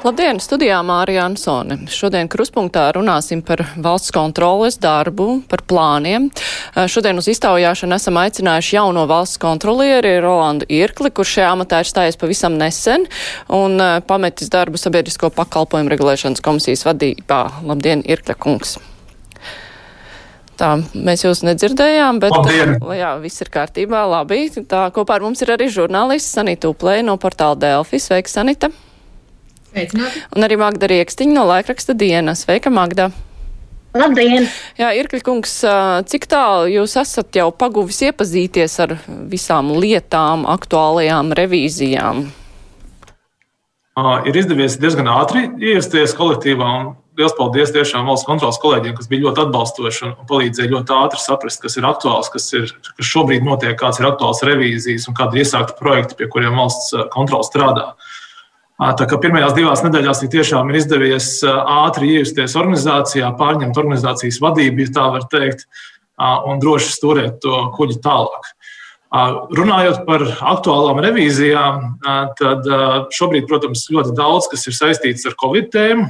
Labdien, studijā Mārija Ansone. Šodien kruspunktā runāsim par valsts kontroles darbu, par plāniem. Šodien uz iztaujāšanu esam aicinājuši jauno valsts kontrolieri Rolandu Irkli, kurš šajā amatā ir stājies pavisam nesen un pametis darbu sabiedrisko pakalpojumu regulēšanas komisijas vadībā. Labdien, Irkļa kungs! Tā, mēs jūs nedzirdējām, bet Labdien. jā, viss ir kārtībā, labi. Tā kopā ar mums ir arī žurnālists Sanita Uplē no portāla Delfi. Sveika, Sanita! Sveicināti. Un arī Magda Riekstiņa no laikraksta dienas. Sveika, Magda! Labdien! Jā, Irkļkungs, cik tālu jūs esat jau paguvis iepazīties ar visām lietām, aktuālajām revīzijām? Uh, ir izdevies diezgan ātri ierasties kolektīvā. Liels paldies tiešām valsts kontrolas kolēģiem, kas bija ļoti atbalstoši un palīdzēja ļoti ātri saprast, kas ir aktuāls, kas, ir, kas šobrīd notiek, kāds ir aktuāls revīzijas un kādi ir iesākti projekti, pie kuriem valsts kontrola strādā. Uh, Tā kā pirmajās divās nedēļās tiešām ir izdevies ātri iejusties organizācijā, pārņemt organizācijas vadību, ja tā var teikt, un droši turēt to kuģi tālāk. Runājot par aktuālām revīzijām, tad šobrīd, protams, ļoti daudz kas ir saistīts ar Covid tēmu.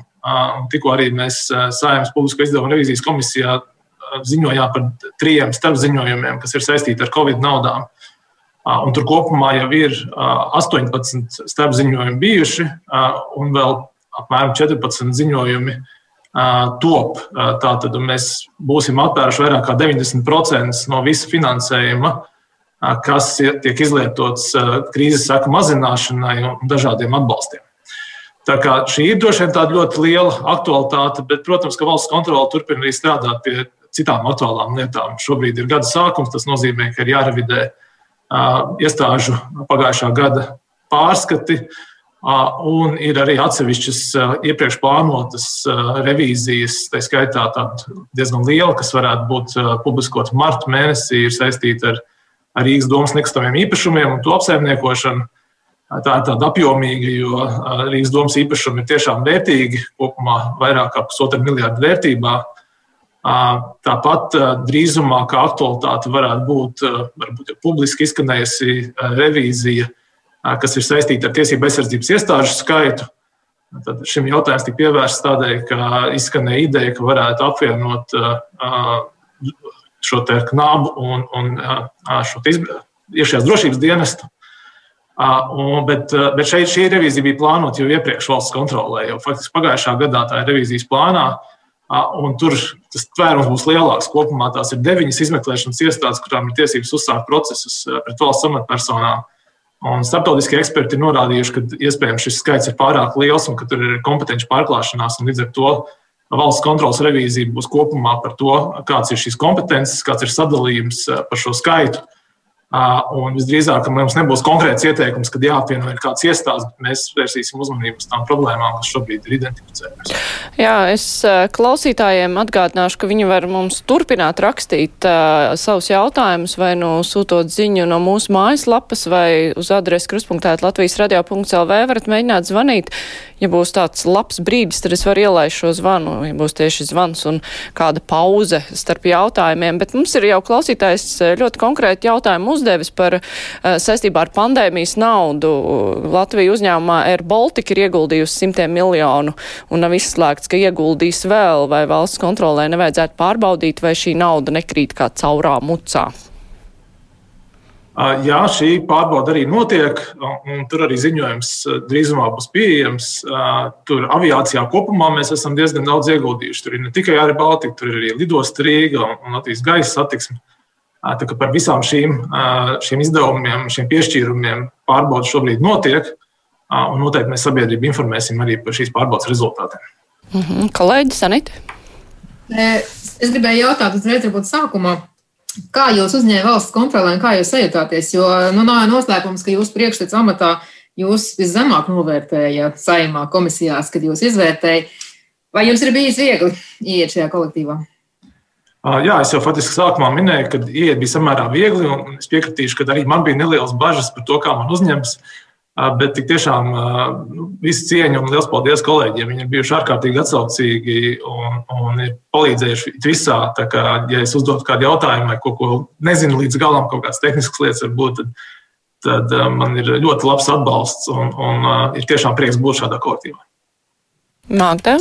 Tikko arī mēs Saimnes publisko izdevumu revīzijas komisijā ziņojām par trijiem starpziņojumiem, kas ir saistīti ar Covid naudām. Un tur kopumā jau ir 18 starpziņojumi bijuši, un vēl apmēram 14 ziņojumi top. Tātad mēs būsim aptvēruši vairāk kā 90% no visa finansējuma, kas tiek izlietots krīzes seku mazināšanai un dažādiem atbalstiem. Tā kā šī ir droši vien tāda ļoti liela aktualitāte, bet, protams, ka valsts kontrole turpina arī strādāt pie citām aktuālām lietām. Šobrīd ir gada sākums, tas nozīmē, ka ir jārevidē uh, iestāžu pagājušā gada pārskati. Un ir arī atsevišķas iepriekš plānotas revīzijas, tā skaitā diezgan liela, kas varētu būt publiskot marta mēnesī, ir saistīta ar, ar Rīgas domas nekustamiem īpašumiem un to apsaimniekošanu. Tā ir tāda apjomīga, jo Rīgas domas īpašumi ir tiešām vērtīgi, kopumā vairāk kā pusotra miljardu vērtībā. Tāpat drīzumā, kā aktualitāte varētu būt, varbūt publiski izskanējusi revīzija, kas ir saistīta ar tiesību aizsardzības iestāžu skaitu. Tad šim jautājumam tika pievērsts tādēļ, ka izskanēja ideja, ka varētu apvienot šo knabu un, un šo iekšējās drošības dienestu. Bet, bet šeit šī revīzija bija plānota jau iepriekš valsts kontrolē. Jau faktiski pagājušā gadā tā ir revīzijas plānā. Un tur tas tvērums būs lielāks. Kopumā tās ir deviņas izmeklēšanas iestādes, kurām ir tiesības uzsākt procesus pret valsts amatpersonām. Un starptautiskie eksperti ir norādījuši, ka iespējams šis skaits ir pārāk liels un ka tur ir kompetenci pārklāšanās. Līdz ar to valsts kontrolas revīzija būs kopumā par to, kāds ir šīs kompetences, kāds ir sadalījums par šo skaitu. Un visdrīzāk, mums nebūs konkrēts ieteikums, kad jāapvieno ir kāds iestāsts, bet mēs vērsīsim uzmanību uz tām problēmām, kas šobrīd ir identificētas. Jā, es klausītājiem atgādināšu, ka viņi var mums turpināt rakstīt uh, savus jautājumus vai nu sūtot ziņu no mūsu mājaslapas vai uz adresi kruspunktēt Latvijas radio.lv varat mēģināt zvanīt. Ja būs tāds labs brīdis, tad es varu ielaist šo zvanu, ja būs tieši zvans un kāda pauze starp jautājumiem. Bet mums ir jau klausītājs ļoti konkrēti jautājumu uzdevis par uh, saistībā ar pandēmijas naudu. Latvija uzņēmumā Air Baltica ir ieguldījusi simtiem miljonu un nav izslēgts, ka ieguldīs vēl, vai valsts kontrolē nevajadzētu pārbaudīt, vai šī nauda nekrīt kā caurā mucā. Jā, šī pārbauda arī notiek, un tur arī ziņojums drīzumā būs pieejams. Tur aviācijā kopumā mēs esam diezgan daudz ieguldījuši. Tur ir ne tikai arī Baltika, tur ir arī lidosta Rīga un Latvijas gaisa satiksme. Par visām šīm, šiem izdevumiem, šiem piešķīrumiem pārbauda šobrīd notiek, un noteikti mēs sabiedrību informēsim arī par šīs pārbaudas rezultātiem. Mm -hmm. Kolēģi Sanit? Es gribēju jautāt uzreiz, varbūt sākumā. Kā jūs uzņēmāt valsts kontrolē un kā jūs sajutāties? Jo nu, nav noslēpums, ka jūsu priekšstats amatā jūs viszemāk novērtēja saimā komisijās, kad jūs izvērtējat. Vai jums ir bijis viegli iet šajā kolektīvā? Jā, es jau faktiski sākumā minēju, ka iet bija samērā viegli, un es piekritīšu, ka arī man bija nelielas bažas par to, kā man uzņems. Bet tik tiešām nu, visu cieņu un liels paldies kolēģiem. Viņi ir bijuši ārkārtīgi atsaucīgi un, un ir palīdzējuši visā. Kā, ja es uzdotu kādu jautājumu vai ko, ko nezinu līdz galam, kaut kādas tehniskas lietas, varbūt, tad, tad man ir ļoti labs atbalsts un, un ir tiešām prieks būt šādā kolektīvā. Magda?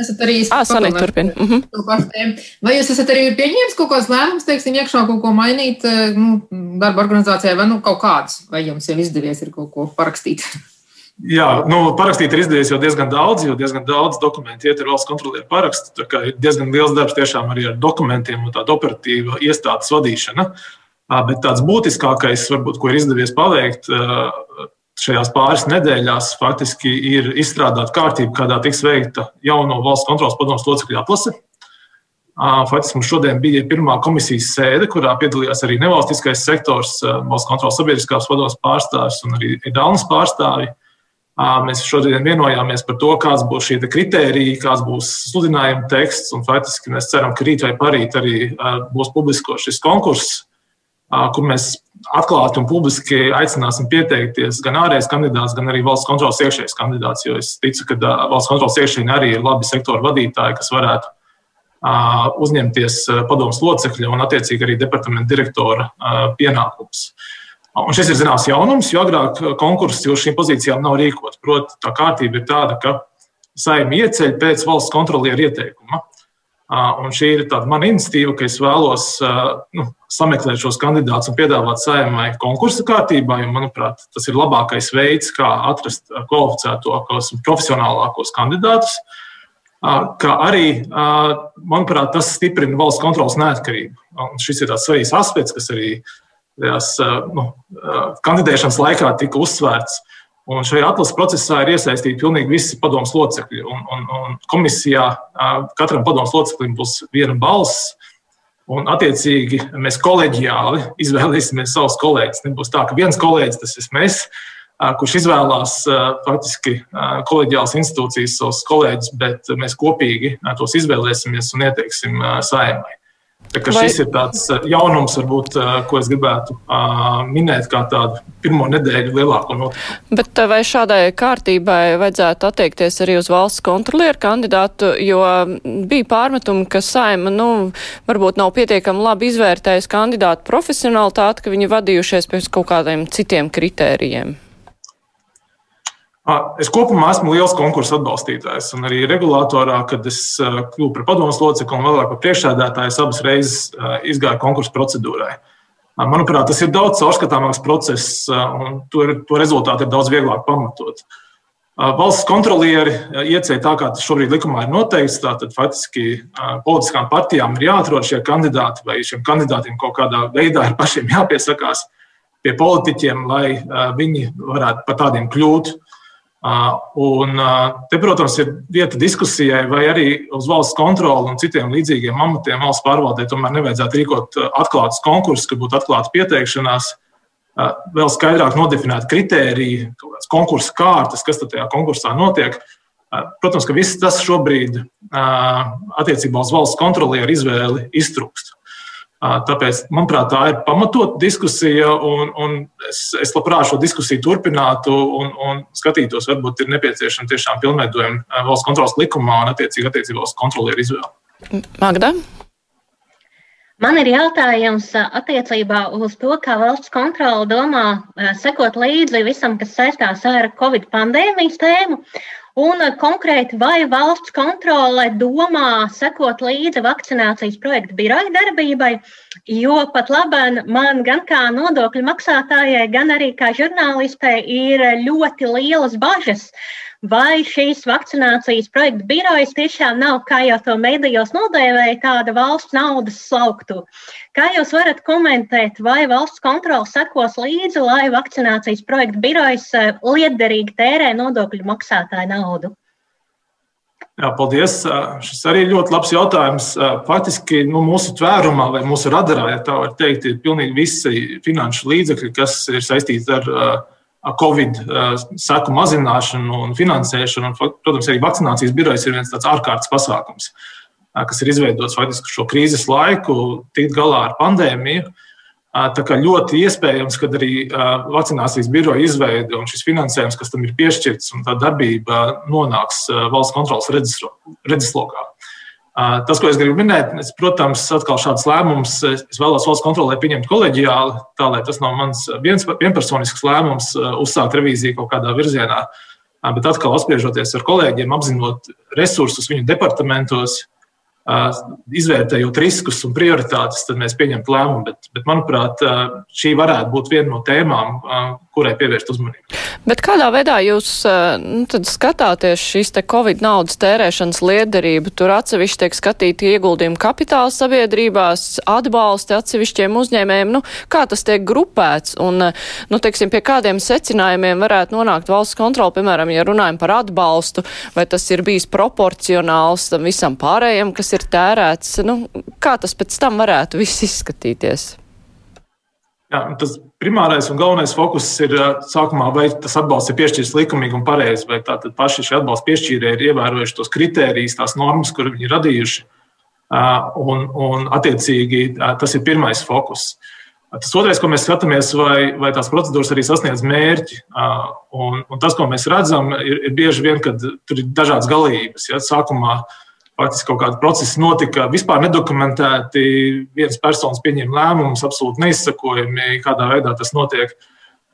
Esat arī Sanīt, turpin. Uh -huh. Vai jūs esat arī pieņēmis kaut kādus lēmumus, teiksim, iekšā kaut ko mainīt nu, darba organizācijā, vai nu kaut kādas, vai jums jau izdevies ir kaut ko parakstīt? Jā, nu, parakstīt ir izdevies jau diezgan daudz, jo diezgan daudz dokumentu iet ar valsts kontrolieru parakstu. Tā kā ir diezgan liels darbs tiešām arī ar dokumentiem un tādu operatīvu iestādes vadīšanu. Bet tāds būtiskākais, varbūt, ko ir izdevies paveikt, šajās pāris nedēļās faktiski ir izstrādāta kārtība, kādā tiks veikta jauno valsts kontrolas padomus locekļu atlase. Faktiski mums šodien bija pirmā komisijas sēde, kurā piedalījās arī nevalstiskais sektors, valsts kontrolas sabiedriskās padomus pārstāvis un arī Dānas pārstāvi. Mēs šodien vienojāmies par to, kāds būs šī kritērija, kāds būs sludinājuma teksts. Faktiski mēs ceram, ka rīt vai parīt arī būs publisko šis konkurss kur mēs atklāti un publiski aicināsim pieteikties gan ārējais kandidāts, gan arī valsts kontrolas iekšējais kandidāts. Jo es ticu, ka valsts kontrolas iekšēji arī ir labi sektora vadītāji, kas varētu uzņemties padomus locekļa un, attiecīgi, arī departamenta direktora pienākumus. Un šis ir zināms jaunums, jo agrāk konkurss jau šīm pozīcijām nav rīkots. Proti, tā kārtība ir tāda, ka saimnieks ieceļ pēc valsts kontrolieru ieteikuma. Un šī ir tāda mana iniciatīva, ka es vēlos nu, sameklēt šos kandidātus un piedāvāt saimai konkursa kārtībā, jo, manuprāt, tas ir labākais veids, kā atrast kvalificētākos un profesionālākos kandidātus. Kā arī, manuprāt, tas stiprina valsts kontrolas neatkarību. Un šis ir tāds svarīgs aspekts, kas arī tajās, nu, kandidēšanas laikā tika uzsvērts. Un šajā atlases procesā ir iesaistīti pilnīgi visi padomus locekļi. Un, un, un komisijā katram padomus loceklim būs viena balss. Un, attiecīgi, mēs kolēģiāli izvēlēsimies savus kolēģus. Nebūs tā, ka viens kolēģis, tas esmu es, kurš izvēlās faktiski kolēģiālas institūcijas, savus kolēģus, bet mēs kopīgi tos izvēlēsimies un ieteiksim saimai. Vai... Šis ir tāds uh, jaunums, varbūt, uh, ko es gribētu uh, minēt kā tādu pirmo nedēļu lielāko notikumu. Bet vai šādai kārtībai vajadzētu attiekties arī uz valsts kontrolieru kandidātu, jo bija pārmetumi, ka saima, nu, varbūt nav pietiekami labi izvērtējusi kandidātu profesionalitāti, ka viņi vadījušies pēc kaut kādiem citiem kritērijiem? Es kopumā esmu liels konkursu atbalstītājs, un arī regulātorā, kad es kļuvu par padomus locekli un vēlāk par priekšsēdētāju, abas reizes izgāju konkursu procedūrai. Manuprāt, tas ir daudz caurskatāmāks process, un to, to rezultātu ir daudz vieglāk pamatot. Valsts kontrolieri ieceļ tā, kā tas šobrīd likumā ir noteikts. Tātad faktiski politiskām partijām ir jāatrod šie kandidāti, vai šiem kandidātiem kaut kādā veidā ir pašiem jāpiesakās pie politiķiem, lai viņi varētu par tādiem kļūt. Un te, protams, ir vieta diskusijai, vai arī uz valsts kontroli un citiem līdzīgiem amatiem valsts pārvaldē tomēr nevajadzētu rīkot atklātus konkursus, ka būtu atklāta pieteikšanās, vēl skaidrāk nodefinēt kritēriju, konkursu kārtas, kas tajā konkursā notiek. Protams, ka viss tas šobrīd attiecībā uz valsts kontrolieru izvēli iztrūkst. Tāpēc, manuprāt, tā ir pamatota diskusija, un, un es, es labprāt šo diskusiju turpinātu un, un skatītos, varbūt ir nepieciešama tiešām pilnveidojuma valsts kontrolas likumā un attiecīgi attiecībā uz kontrolieru izvēli. Magda? Man ir jautājums attiecībā uz to, kā valsts kontrole domā sekot līdzi visam, kas saistās ar Covid pandēmijas tēmu. Un konkrēti, vai valsts kontrole domā sekot līdzi vakcinācijas projektu biroja darbībai, jo pat labāk man gan kā nodokļu maksātājai, gan arī kā žurnālistei ir ļoti lielas bažas vai šīs vakcinācijas projekta birojas tiešām nav, kā jau to medijos nodēvēja, tāda valsts naudas slauktu. Kā jūs varat komentēt, vai valsts kontrole sekos līdzi, lai vakcinācijas projekta birojas eh, lietderīgi tērē nodokļu maksātāju naudu? Jā, paldies. Šis arī ir ļoti labs jautājums. Faktiski nu, mūsu tvērumā vai mūsu radarā, ja tā var teikt, ir pilnīgi visi finanšu līdzekļi, kas ir saistīti ar uh, Covid seku mazināšanu un finansēšanu. Un, protams, arī vakcinācijas birojas ir viens tāds ārkārtas pasākums, kas ir izveidots faktiski šo krīzes laiku, tikt galā ar pandēmiju. Tā kā ļoti iespējams, ka arī vakcinācijas biroja izveide un šis finansējums, kas tam ir piešķirts, un tā darbība nonāks valsts kontrolas redzeslokā. Tas, ko es gribu minēt, es, protams, atkal šāds lēmums es vēlos valsts kontrolē pieņemt koleģiāli, tā lai tas nav mans viens, vienpersonisks lēmums uzsākt revīziju kaut kādā virzienā. Bet atkal apspriežoties ar kolēģiem, apzinot resursus viņu departamentos, izvērtējot riskus un prioritātes, tad mēs pieņemtu lēmumu. Bet, bet, manuprāt, šī varētu būt viena no tēmām, kurai pievērst uzmanību. Bet kādā veidā jūs nu, skatāties šīs Covid naudas tērēšanas liederību? Tur atsevišķi tiek skatīti ieguldījumi kapitāla sabiedrībās, atbalsti atsevišķiem uzņēmējiem. Nu, kā tas tiek grupēts un, nu, teiksim, pie kādiem secinājumiem varētu nonākt valsts kontrola, piemēram, ja runājam par atbalstu, vai tas ir bijis proporcionāls tam visam pārējiem, kas ir tērēts? Nu, kā tas pēc tam varētu viss izskatīties? Jā, tas primārais un galvenais fokus ir sākumā, vai tas atbalsts ir piešķirts likumīgi un pareizi, vai tātad paši šie atbalsta piešķīrēji ir ievērojuši tos kritērijus, tās normas, kur viņi ir radījuši. Un, un attiecīgi tas ir pirmais fokus. Tas otrais, ko mēs skatāmies, vai, vai tās procedūras arī sasniedz mērķi. Un, un tas, ko mēs redzam, ir, ir bieži vien, kad tur ir dažādas galības. Ja, sākumā uh, faktiski kaut kādi procesi notika vispār nedokumentēti. Viens personis pieņem lēmumus, absolūti neizsakojami, kādā veidā tas notiek.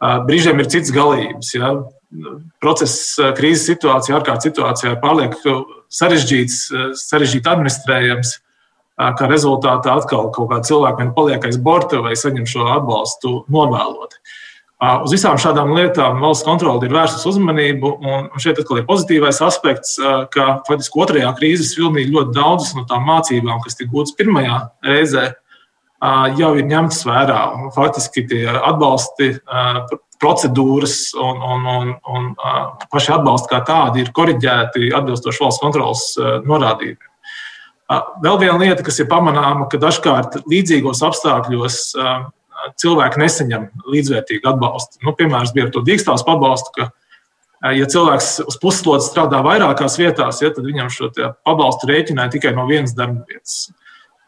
Brīžiem ir cits galības. Ja? Process krīzes situācijā, ārkārtas situācijā ir pārlieku sarežģīts, sarežģīti administrējams. Kā rezultātā atkal kaut kāda cilvēka paliek aiz borta vai saņem šo atbalstu novēloti. Uz visām šādām lietām valsts kontrole ir vērsta uzmanību. Un šeit atkal ir pozitīvais aspekts, ka faktiski otrajā krīzes vilnī ļoti daudzas no tām mācībām, kas tika gūtas pirmajā reizē, jau ir ņemtas vērā. Faktiski tie atbalsti, procedūras un, un, un, un paši atbalsti kā tādi ir koriģēti atbilstoši valsts kontrolas norādījumiem. Vēl viena lieta, kas ir pamanāma, ka dažkārt līdzīgos apstākļos cilvēki nesaņem līdzvērtīgu atbalstu. Nu, piemērs bija ar to dīkstāstu pabalstu, ka, ja cilvēks uz puslodes strādā vairākās vietās, ja, tad viņam šo pabalstu rēķināja tikai no vienas darba vietas.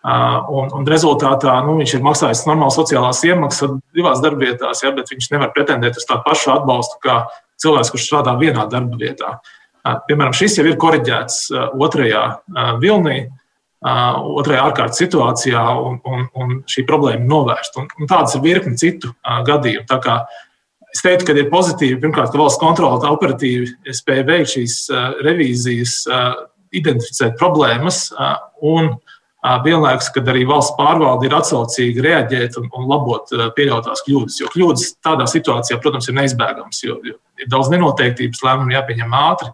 Un, un rezultātā nu, viņš ir maksājis normālu sociālās iemaksas divās darbvietās, ja, bet viņš nevar pretendēt uz tādu pašu atbalstu kā cilvēks, kurš strādā vienā darba vietā. Piemēram, šis jau ir koriģēts otrajā vilnī otrajā ārkārtas situācijā un, un, un šī problēma novērst. Un, un tādas ir virkni citu gadījumu. Tā kā es teiktu, ka ir pozitīvi, pirmkārt, ka valsts kontrole operatīvi spēja veikt šīs revīzijas, identificēt problēmas un vienlaikus, kad arī valsts pārvalde ir atsaucīgi reaģēt un, un labot pieļautās kļūdas. Jo kļūdas tādā situācijā, protams, ir neizbēgamas, jo, jo ir daudz nenoteiktības, lēmumu jāpieņem ātri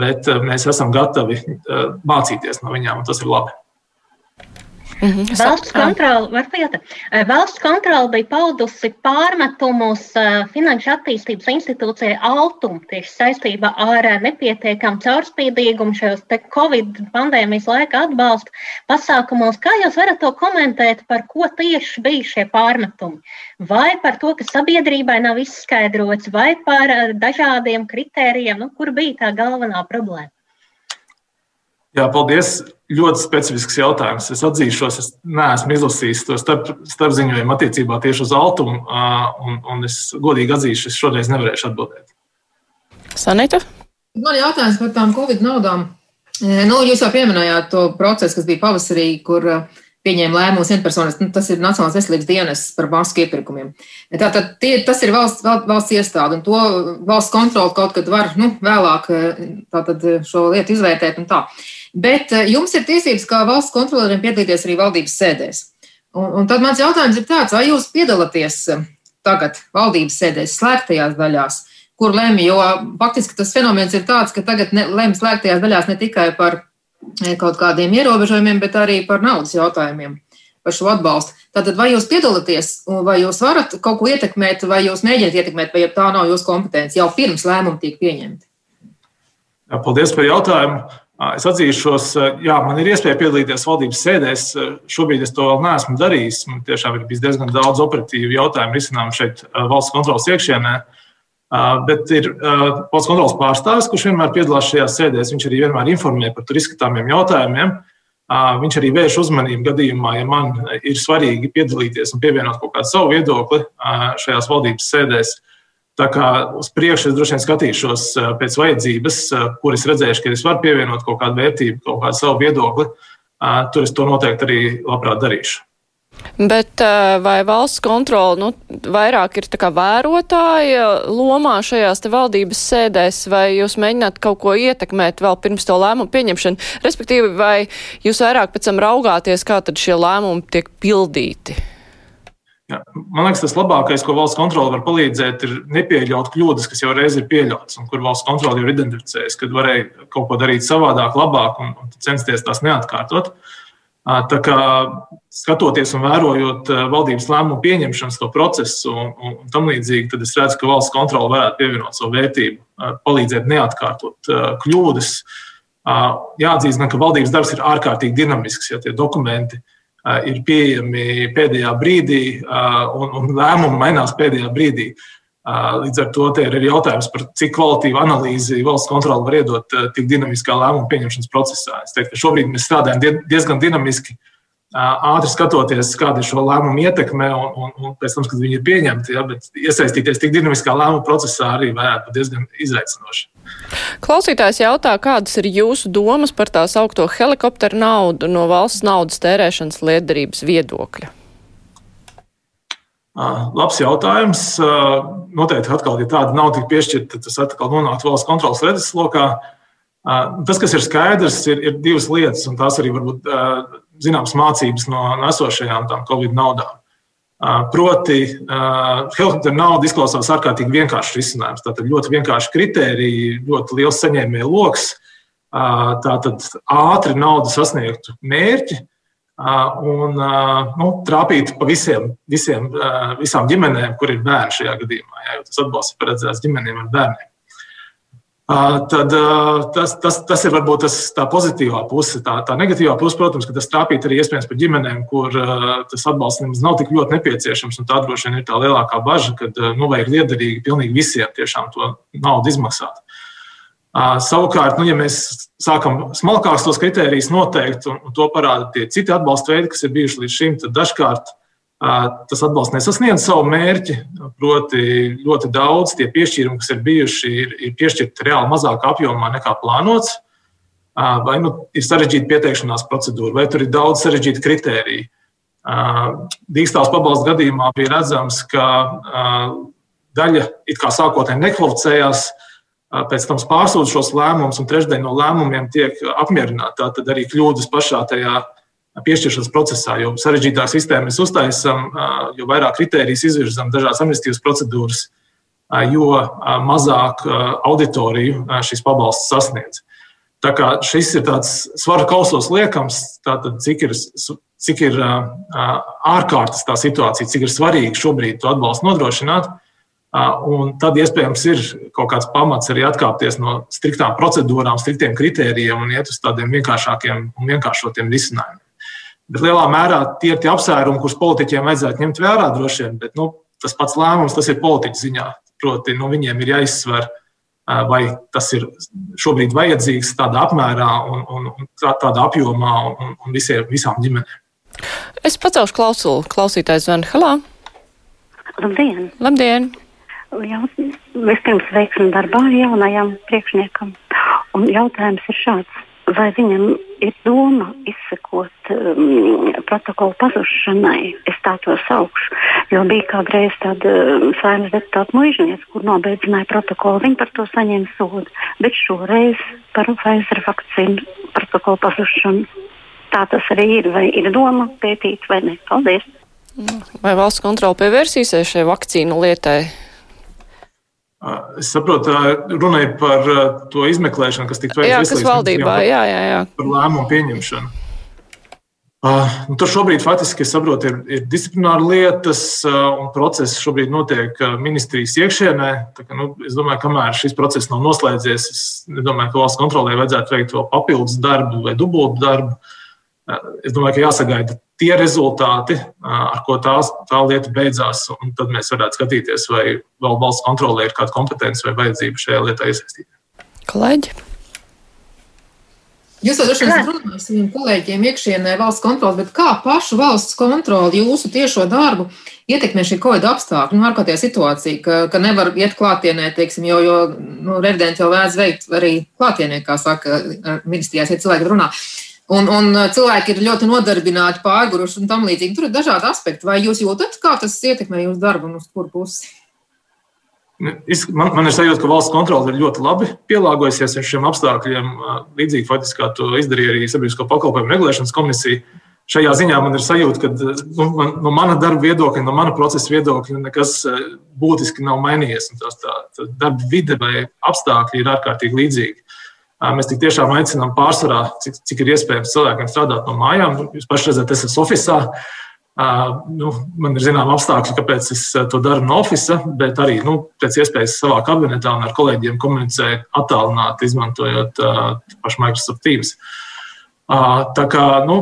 bet mēs esam gatavi mācīties no viņām, un tas ir labi. Mhm. Valsts kontrole, Valsts kontrole bija paudusi pārmetumus Finanšu attīstības institūcijai Altum tieši saistībā ar nepietiekamu caurspīdīgumu šajos Covid pandēmijas laika atbalsta pasākumos. Kā jūs varat to komentēt, par ko tieši bija šie pārmetumi? Vai par to, ka sabiedrībai nav izskaidrots, vai par dažādiem kritērijiem, nu, kur bija tā galvenā problēma? Jā, paldies. Ļoti specifisks jautājums. Es atzīšos, es neesmu izlasījis to starp, starpziņojumu attiecībā tieši uz altumu, un, un es godīgi atzīšu, es šoreiz nevarēšu atbildēt. Sanita? Man ir jautājums par tām Covid naudām. Nu, jūs jau pieminējāt to procesu, kas bija pavasarī, kur pieņēma lēmumus vienpersonas. Nu, tas ir Nacionālās veselības dienas par masku iepirkumiem. Tātad tie, tas ir valsts, valsts iestāde, un to valsts kontroli kaut kad var nu, vēlāk tātad, šo lietu izvērtēt un tā. Bet eh, jums ir tiesības kā valsts kontrolieriem piedalīties arī valdības sēdēs. Un, un tad mans jautājums ir tāds, vai jūs piedalāties eh, tagad valdības sēdēs, slēgtajās daļās, kur lemj, jo faktiski tas fenomens ir tāds, ka tagad lemj slēgtajās daļās ne tikai par eh, kaut kādiem ierobežojumiem, bet arī par naudas jautājumiem, par šo atbalstu. Tātad, vai jūs piedalāties, vai jūs varat kaut ko ietekmēt, vai jūs mēģināt ietekmēt, vai tā nav jūsu kompetence jau pirms lēmumi tiek pieņemti? Jā, paldies par jautājumu. Es atzīšos, jā, man ir iespēja piedalīties valdības sēdēs. Šobrīd es to vēl neesmu darījis. Man tiešām ir bijis diezgan daudz operatīvu jautājumu risinājumu šeit valsts kontrolas iekšienē. Bet ir valsts kontrolas pārstāvis, kurš vienmēr piedalās šajās sēdēs. Viņš arī vienmēr informē par tur izskatāmiem jautājumiem. Viņš arī vērš uzmanību gadījumā, ja man ir svarīgi piedalīties un pievienot kaut kādu savu viedokli šajās valdības sēdēs. Tā kā uz priekšu es droši vien skatīšos pēc vajadzības, kur es redzēšu, ka es varu pievienot kaut kādu vērtību, kaut kādu savu viedokli. Tur es to noteikti arī labprāt darīšu. Bet vai valsts kontrola nu, vairāk ir vērotāja lomā šajās valdības sēdēs, vai jūs mēģināt kaut ko ietekmēt vēl pirms to lēmumu pieņemšanu? Respektīvi, vai jūs vairāk pēc tam raugāties, kā tad šie lēmumi tiek pildīti? Jā. Man liekas, tas labākais, ko valsts kontrole var palīdzēt, ir nepieļaut kļūdas, kas jau reiz ir pieļautas, un kur valsts kontrole jau ir identificējusi, kad varēja kaut ko darīt savādāk, labāk un, un censties tās neatkārtot. Tā kā skatoties un vērojot valdības lēmumu pieņemšanas procesu un, un, un tam līdzīgi, tad es redzu, ka valsts kontrole varētu pievienot savu vērtību, palīdzēt neatkārtot kļūdas. Jāatzīst, ka valdības darbs ir ārkārtīgi dinamisks, ja tie dokumenti ir pieejami pēdējā brīdī un, un lēmumi mainās pēdējā brīdī. Līdz ar to ir arī jautājums par cik kvalitīvu analīzi valsts kontrole var iedot tik dinamiskā lēmuma pieņemšanas procesā. Es teiktu, ka šobrīd mēs strādājam diezgan dinamiski, ātri skatoties, kāda ir šo lēmumu ietekme, un, un, un pēc tam, kad viņi ir pieņemti, ja, bet iesaistīties tik dinamiskā lēmuma procesā arī varētu būt diezgan izaicinoši. Klausītājs jautā, kādas ir jūsu domas par tā saukto helikopteru naudu no valsts naudas tērēšanas lietderības viedokļa? Labs jautājums. Noteikti, atkal, ja tāda nav tik piešķirta, tad tas atkal nonāktu valsts kontrolas redzeslokā. Tas, kas ir skaidrs, ir, ir divas lietas, un tās arī varbūt zināmas mācības no esošajām Covid naudām. Proti, helikoptera nauda izklausās ārkārtīgi vienkāršs risinājums. Tātad ļoti vienkārši kriteriji, ļoti liels saņēmēju lokus. Tātad ātri naudu sasniegtu mērķi, un nu, trāpīt pa visiem, visiem, visām ģimenēm, kur ir bērni šajā gadījumā, jā, jo tas atbalsts ir paredzēts ģimenēm ar bērniem. Tad tas, tas, tas ir varbūt tas, tā pozitīvā puse. Tā, tā negatīvā puse, protams, ka tas trāpīt arī iespējams par ģimenēm, kur tas atbalsts nemaz nav tik ļoti nepieciešams. Tā droši vien ir tā lielākā bažas, ka nu, ir liederīgi pilnīgi visiem tiešām to naudu izmaksāt. Savukārt, nu, ja mēs sākam smalkākus tos kritērijus noteikt, un to parāda tie citi atbalsta veidi, kas ir bijuši līdz šim, tad dažkārt tas atbalsts nesasniedz savu mērķi. Proti, ļoti daudz tie piešķīrumi, kas ir bijuši, ir, ir piešķirti reāli mazākā apjomā nekā plānots. Vai nu ir sarežģīta pieteikšanās procedūra, vai tur ir daudz sarežģītu kritēriju. Dīkstāvs pabalstu gadījumā bija redzams, ka daļa it kā sākotnēji nekvalificējās, pēc tam pārsūdz šos lēmumus, un trešdaļa no lēmumiem tiek apmierināta. Tad arī kļūdas pašā tajā piešķiršanas procesā, jo sarežģītāk sistēmu mēs uztaisām, jo vairāk kritērijas izvirzām dažādas administratīvas procedūras, jo mazāk auditoriju šis pabalsts sasniedz. Tā kā šis ir tāds svaru kausos liekams, tātad cik ir, cik ir ārkārtas tā situācija, cik ir svarīgi šobrīd to atbalstu nodrošināt. Un tad iespējams ir kaut kāds pamats arī atkāpties no striktām procedūrām, striktiem kritērijiem un iet uz tādiem vienkāršākiem un vienkāršotiem risinājumiem. Bet lielā mērā tie ir tie apsvērumi, kurus politiķiem vajadzētu ņemt vērā droši vien, bet nu, tas pats lēmums tas ir politiķu ziņā. Proti, nu, viņiem ir jāizsver, vai tas ir šobrīd vajadzīgs tādā apmērā un, un, un tādā apjomā un, un visiem, visām ģimenēm. Es pacelšu klausulu, klausītājs zvanu. Halā! Labdien! Labdien! jau vispirms veiksmi darbā jaunajam priekšniekam. Un jautājums ir šāds. Vai viņam ir doma izsekot um, protokolu pazušanai? Es tā to saukšu. Jo bija kādreiz tāda um, saimnes deputāta muizniece, kur nobeidzināja protokolu. Viņa par to saņēma sodu. Bet šoreiz par Pfizer vakcīnu protokolu pazušanu. Tā tas arī ir. Vai ir doma pētīt vai ne? Paldies! Vai valsts kontrola pievērsīsies šai vakcīnu lietai? Es saprotu, runāja par to izmeklēšanu, kas tika veikta Veselības valdībā. Jā, jā, jā. Par lēmumu pieņemšanu. Uh, nu, tur šobrīd faktiski saprotu, ir, ir disciplināra lietas, uh, un process šobrīd notiek ministrijas iekšienē. Ka, nu, es domāju, kamēr šis process nav noslēdzies, es domāju, ka valsts kontrolē vajadzētu veikt vēl papildus darbu vai dubultu darbu. Uh, es domāju, ka jāsagaida tie rezultāti, ar ko tās, tā lieta beidzās. Tad mēs varētu skatīties, vai vēl valsts kontrolē ir kāda kompetence vai vajadzība šajā lietā iesaistīties. Kolēģi? Jūs jau droši vien runājis ar saviem kolēģiem iekšienē valsts kontroli, bet kā pašu valsts kontroli jūsu tiešo darbu ietekmē šī covid apstākļi, nu, ārkārtējā situācija, ka, ka nevar iet klātienē, teiksim, jo, jo nu, revidenti jau vēlas veikt arī klātienē, kā saka ministrijās, ja cilvēki runā. Un, un cilvēki ir ļoti nodarbināti, pārguruši un tam līdzīgi. Tur ir dažādi aspekti. Vai jūs jūtat, kā tas ietekmē jūsu darbu un uz kuru pusi? Man, man ir sajūta, ka valsts kontrole ir ļoti labi pielāgojusies šiem apstākļiem. Līdzīgi, faktiski, kā to izdarīja arī Sabiedrisko pakalpojumu regulēšanas komisija. Šajā ziņā man ir sajūta, ka nu, man, no mana darba viedokļa, no mana procesa viedokļa nekas būtiski nav mainījies. Tās tā, tā darba vide vai apstākļi ir ārkārtīgi līdzīgi. Mēs tik tiešām aicinām pārsvarā, cik, cik ir iespējams cilvēkiem strādāt no mājām. Jūs paši redzat, es esmu oficiālā Nu, man ir zināma apstākļi, kāpēc es to daru no oficiāla, bet arī nu, pēc iespējas savā kabinetā un ar kolēģiem komunicēju attālināti, izmantojot uh, pašu Microsoft Teams. Uh, tā kā, nu,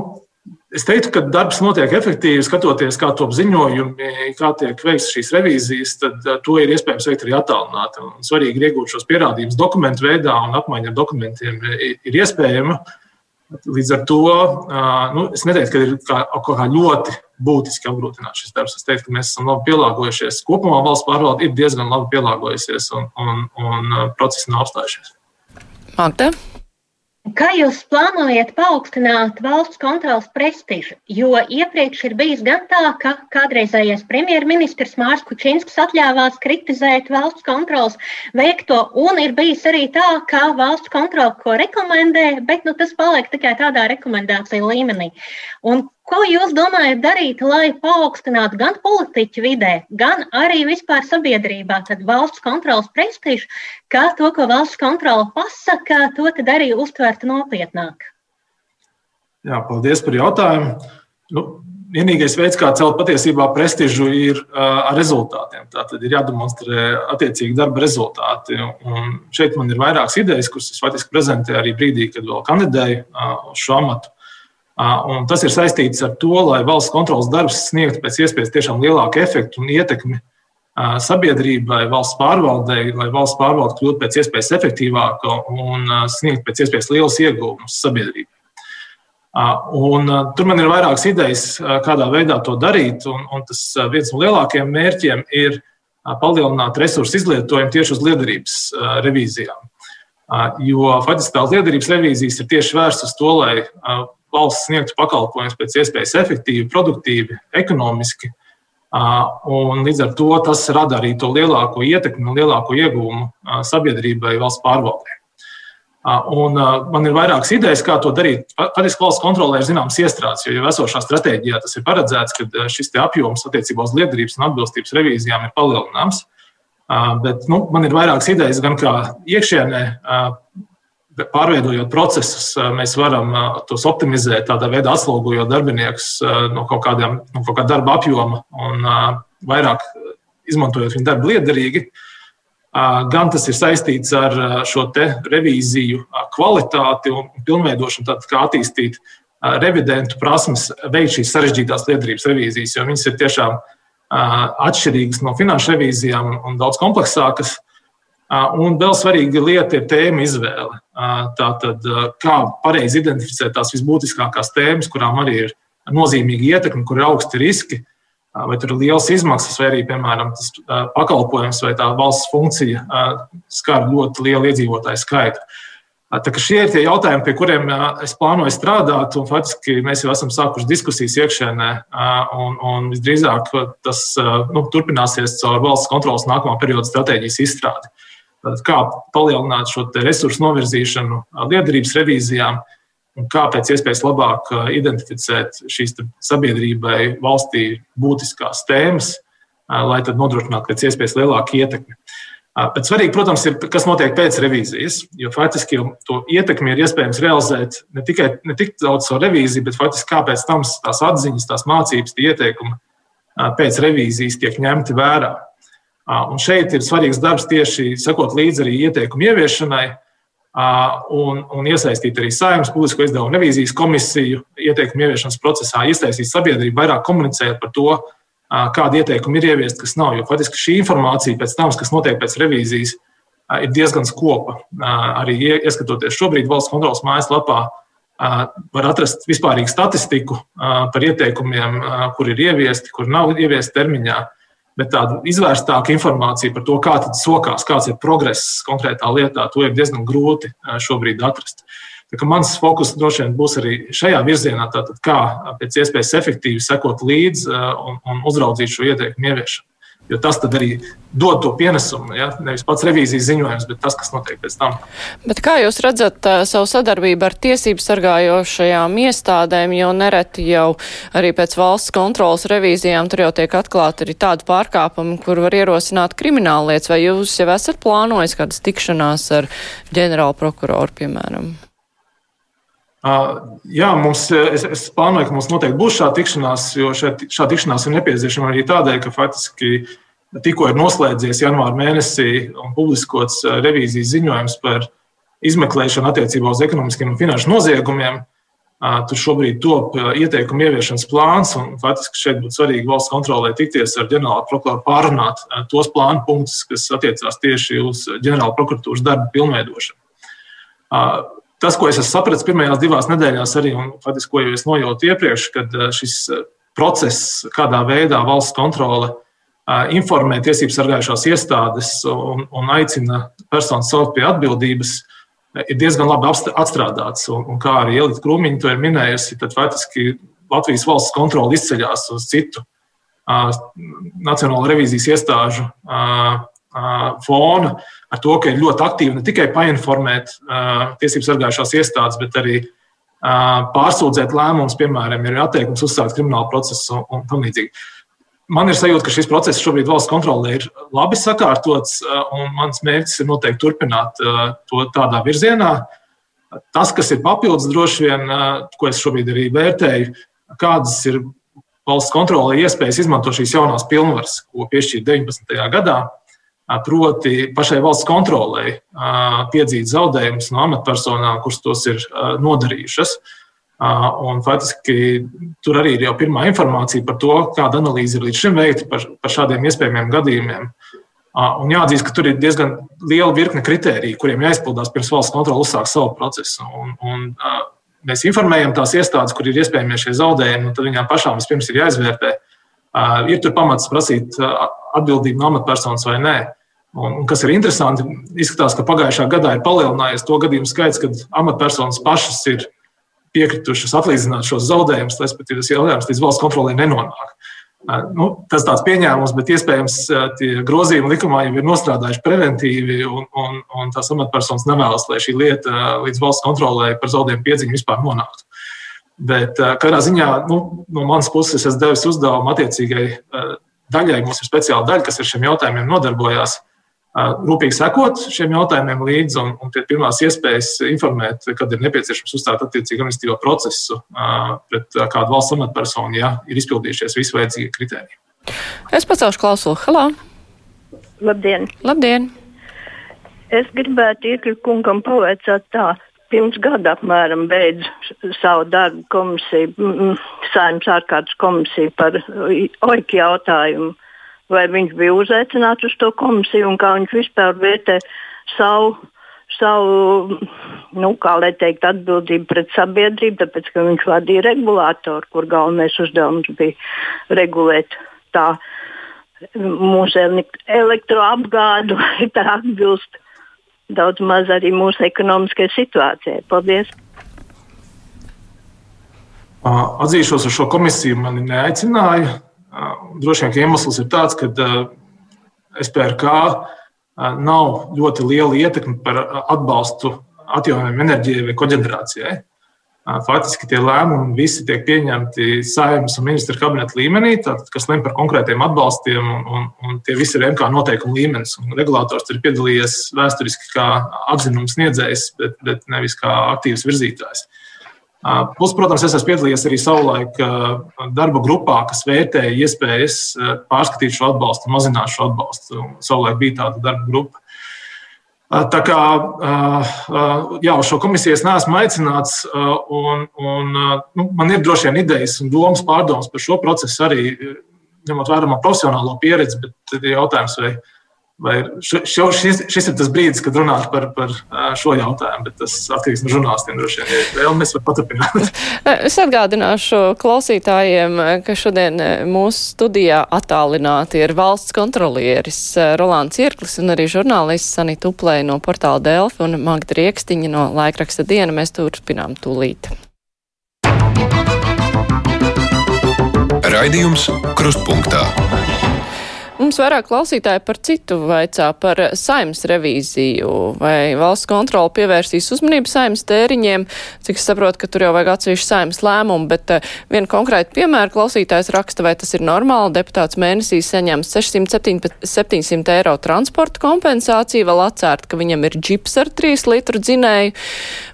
es teiktu, ka darbs notiek efektīvi, skatoties, kā top ziņojumi, kā tiek veikts šīs revīzijas, tad uh, to ir iespējams veikt arī attālināti. Svarīgi ir iegūt šos pierādījumus dokumentu veidā, un apmaiņa ar dokumentiem ir, ir iespējama. Līdz ar to nu, es neteiktu, ka ir kā, kaut kā ļoti būtiski apgrūtināts šis darbs. Es teiktu, ka mēs esam labi pielāgojušies. Kopumā valsts pārvalde ir diezgan labi pielāgojusies un, un, un procesi nav apstājušies. Magda? Kā jūs plānojat paaugstināt valsts kontrolas prestižu? Jo iepriekš ir bijis gan tā, ka kādreizējais premjerministrs Mārcis Kučinskis atļāvās kritizēt valsts kontrolas veikto, un ir bijis arī tā, ka valsts kontrola ko rekomendē, bet nu, tas paliek tikai tādā rekomendāciju līmenī. Un Ko jūs domājat darīt, lai paaugstinātu gan politiķu vidē, gan arī vispār sabiedrībā, valsts kontrolas prestižu, kā to, ko valsts kontrola pasaka, to arī uztvertu nopietnāk? Jā, paldies par jautājumu. Nu, vienīgais veids, kā celt patiesībā prestižu, ir uh, ar rezultātiem. Tā tad ir jādemonstrē attiecīgi darba rezultāti. Un šeit man ir vairākas idejas, kuras es faktiski prezentēju arī brīdī, kad vēl kandidēju uh, uz šo amatu. Un tas ir saistīts ar to, lai valsts kontrolas darbs sniegtu pēc iespējas tiešām lielāku efektu un ietekmi sabiedrībai, valsts pārvaldei, lai valsts pārvalde kļūtu pēc iespējas efektīvāka un sniegtu pēc iespējas lielus iegūmus sabiedrībai. Un, tur man ir vairākas idejas, kādā veidā to darīt. Un, un tas viens no lielākajiem mērķiem ir palielināt resursu izlietojumu tieši uz liederības revīzijām. Jo faktiski tās liederības revīzijas ir tieši vērstas uz to, lai valsts sniegtu pakalpojumus pēc iespējas efektīvi, produktīvi, ekonomiski. Un līdz ar to tas rada arī to lielāko ietekmi un lielāko iegūmu sabiedrībai valsts pārvaldē. Un man ir vairākas idejas, kā to darīt. Patiesībā valsts kontrolē ir zināms iestrādes, jo jau esošā stratēģijā tas ir paredzēts, ka šis apjoms attiecībā uz liederības un atbilstības revīzijām ir palielināms. Bet nu, man ir vairākas idejas gan kā iekšienē, pārveidojot procesus, mēs varam tos optimizēt, tādā veidā atslogojot darbiniekus no kaut, kādiem, no kaut kāda darba apjoma un vairāk izmantojot viņu darbu liederīgi. Gan tas ir saistīts ar šo revīziju kvalitāti un pilnveidošanu, tad kā attīstīt revidentu prasmes veikt šīs sarežģītās liederības revīzijas, jo viņas ir tiešām atšķirīgas no finanšu revīzijām un daudz kompleksākas. Un vēl svarīga lieta ir tēma izvēle. Tātad, kā pareizi identificēt tās visbūtiskākās tēmas, kurām arī ir nozīmīga ietekme, kur ir augsti riski, vai tur ir liels izmaksas, vai arī, piemēram, tas pakalpojums vai tā valsts funkcija skar ļoti lielu iedzīvotāju skaitu. Tā, šie ir tie jautājumi, pie kuriem es plānoju strādāt, un faktiski mēs jau esam sākuši diskusijas iekšēnē, un, un visdrīzāk tas nu, turpināsies caur valsts kontrolas nākamā perioda stratēģijas izstrādi kā palielināt šo resursu novirzīšanu liederības revīzijām un kā pēc iespējas labāk identificēt šīs sabiedrībai valstī būtiskās tēmas, lai tad nodrošinātu pēc iespējas lielāku ietekmi. Bet svarīgi, protams, ir, kas notiek pēc revīzijas, jo faktiski to ietekmi ir iespējams realizēt ne tikai ne tik daudz savu revīziju, bet faktiski kāpēc tam tās atziņas, tās mācības, tie ieteikumi pēc revīzijas tiek ņemti vērā. Un šeit ir svarīgs darbs tieši sekot līdzi arī ieteikumu ieviešanai un, un iesaistīt arī saimnes publisko izdevumu revīzijas komisiju ieteikumu ieviešanas procesā, iesaistīt sabiedrību, vairāk komunicēt par to, kādi ieteikumi ir ieviesti, kas nav. Jo faktiski šī informācija pēc tam, kas notiek pēc revīzijas, ir diezgan skopa. Arī ieskatoties šobrīd valsts kontrolas mājaslapā, var atrast vispārīgu statistiku par ieteikumiem, kur ir ieviesti, kur nav ieviesti termiņā. Bet tāda izvērstāka informācija par to, kā tas sokās, kāds ir progress konkrētā lietā, to ir diezgan grūti šobrīd atrast. Mans fokus droši vien būs arī šajā virzienā, tātad kā pēc iespējas efektīvi sekot līdzi un, un uzraudzīt šo ieteikumu ieviešanu. Jo tas arī dod to pienesumu. Ja? Nevis pats revīzijas ziņojums, bet tas, kas notiek pēc tam. Bet kā jūs redzat uh, savu sadarbību ar tiesību sargājošajām iestādēm, jo nereti jau arī pēc valsts kontrolas revīzijām tur jau tiek atklāti arī tādi pārkāpumi, kur var ierosināt krimināla lietas, vai jūs jau esat plānojis kādas tikšanās ar ģenerālu prokuroru, piemēram? Jā, mums, es, es plānoju, ka mums noteikti būs šāda tikšanās, jo šāda tikšanās ir nepieciešama arī tādēļ, ka faktiski tikko ir noslēdzies janvāra mēnesī un publiskots revīzijas ziņojums par izmeklēšanu attiecībā uz ekonomiskiem un finanšu noziegumiem. Tur šobrīd top ieteikumu ieviešanas plāns, un faktiski šeit būtu svarīgi valsts kontrolē tikties ar ģenerālu prokuroru, pārunāt tos plānu punktus, kas attiecās tieši uz ģenerāla prokuratūras darbu pilnveidošanu. Tas, ko es esmu sapratis pirmajās divās nedēļās, arī faktiski, ko jau es nojautu iepriekš, kad eh, šis eh, process, kādā veidā valsts kontrole eh, informē tiesību sargājušās iestādes un, un aicina personas saukt pie atbildības, ir diezgan labi atstrādāts. Un, un kā arī Elīte Krūmiņa to ir minējusi, tad faktiski Latvijas valsts kontrole izceļas uz citu Nacionālo revīzijas iestāžu fona ar to, ka ir ļoti aktīvi ne tikai painformēt tiesību sargājušās iestādes, bet arī pārsūdzēt lēmumus, piemēram, ir atteikums uzsākt kriminālu procesu un tam līdzīgi. Man ir sajūta, ka šis process šobrīd valsts kontrolē ir labi sakārtots, un mans mērķis ir noteikti turpināt to tādā virzienā. Tas, kas ir papildus, droši vien, ko es šobrīd arī vērtēju, kādas ir valsts kontrolē iespējas izmantot šīs jaunās pilnvaras, ko piešķīra 19. gadā proti pašai valsts kontrolē piedzīt zaudējumus no amatpersonām, kuras tos ir nodarījušas. Un faktiski tur arī ir jau pirmā informācija par to, kāda analīze ir līdz šim veikta par, par šādiem iespējamiem gadījumiem. Un jāatzīst, ka tur ir diezgan liela virkne kritēriju, kuriem jāizpildās pirms valsts kontrole uzsāk savu procesu. Un, un, mēs informējam tās iestādes, kur ir iespējami šie zaudējumi, un tad viņām pašām vispirms ir jāizvērtē, ir tur pamats prasīt atbildību no amatpersonas vai nē. Un, kas ir interesanti, izskatās, ka pagājušā gadā ir palielinājies to gadījumu skaits, kad amatpersonas pašas ir piekritušas atlīdzināt šos zaudējumus, respektīvi, tas jautājums līdz valsts kontrolē nenonāk. Nu, tas tāds pieņēmums, bet iespējams tie grozījumi likumā jau ir nostrādājuši preventīvi, un, un, un tās amatpersonas nevēlas, lai šī lieta līdz valsts kontrolē par zaudējumu piedziņu vispār nonāktu. Bet katrā ziņā nu, no manas puses es devu uzdevumu attiecīgai daļai. Mums ir speciāla daļa, kas ar šiem jautājumiem nodarbojās rūpīgi sekot šiem jautājumiem līdzi un, un pie pirmās iespējas informēt, kad ir nepieciešams uzstāt attiecīgu administratīvo procesu pret kādu valsts amatpersonu, ja ir izpildījušies visi vajadzīgie kriteriji. Es pacelšu klausuli. Halā! Labdien! Labdien! Es gribētu iekļūt kungam pavaicāt tā. Pirms gada apmēram beidz savu darbu komisiju, saimnes ārkārtas komisiju par OIK jautājumu vai viņš bija uzaicināts uz to komisiju un kā viņš vispār vērtē savu, savu nu, teikt, atbildību pret sabiedrību, tāpēc ka viņš vadīja regulātoru, kur galvenais uzdevums bija regulēt tā mūsu elektroapgādu, tā atbilst daudz maz arī mūsu ekonomiskajai situācijai. Paldies! Atzīšos, uz šo komisiju mani neaicināja. Droši vien iemesls ir tāds, ka SPRK nav ļoti liela ietekme par atbalstu atjaunojumiem enerģijai vai koģenerācijai. Faktiski tie lēmumi visi tiek pieņemti saimnes un ministra kabineta līmenī, tātad, kas lem par konkrētiem atbalstiem, un, un, un tie visi ir MK noteikuma līmenis. Regulators ir piedalījies vēsturiski kā atzinums sniedzējs, bet, bet nevis kā aktīvs virzītājs. Uh, Plus, protams, es esmu piedalījies arī savulaik darba grupā, kas vērtēja iespējas pārskatīt šo atbalstu, mazināt šo atbalstu. Savulaik bija tāda darba grupa. Tā kā jā, uz šo komisiju es neesmu aicināts, un, un nu, man ir droši vien idejas un domas pārdomas par šo procesu arī, ņemot vērā manu profesionālo pieredzi, bet ir jautājums, vai vai šo, šis, šis ir tas brīdis, kad runāt par, par šo jautājumu, bet tas atkarīgs no žurnālistiem droši vien. Ja vēl mēs varam paturpināt. es atgādināšu klausītājiem, ka šodien mūsu studijā attālināti ir valsts kontrolieris Rolands Irklis un arī žurnālists Sanita Uplē no portāla Delfi un Magda Riekstiņa no laikraksta Diena. Mēs turpinām tūlīt. Raidījums Krustpunktā. Mums vairāk klausītāji par citu vaicā par saimnes revīziju. Vai valsts kontrola pievērsīs uzmanību saimnes tēriņiem? Cik es saprotu, ka tur jau vajag atsevišķu saimnes lēmumu, bet uh, vienu konkrētu piemēru klausītājs raksta, vai tas ir normāli. Deputāts mēnesī saņem 600-700 eiro transporta kompensāciju, vēl atcērt, ka viņam ir džips ar 3 litru dzinēju,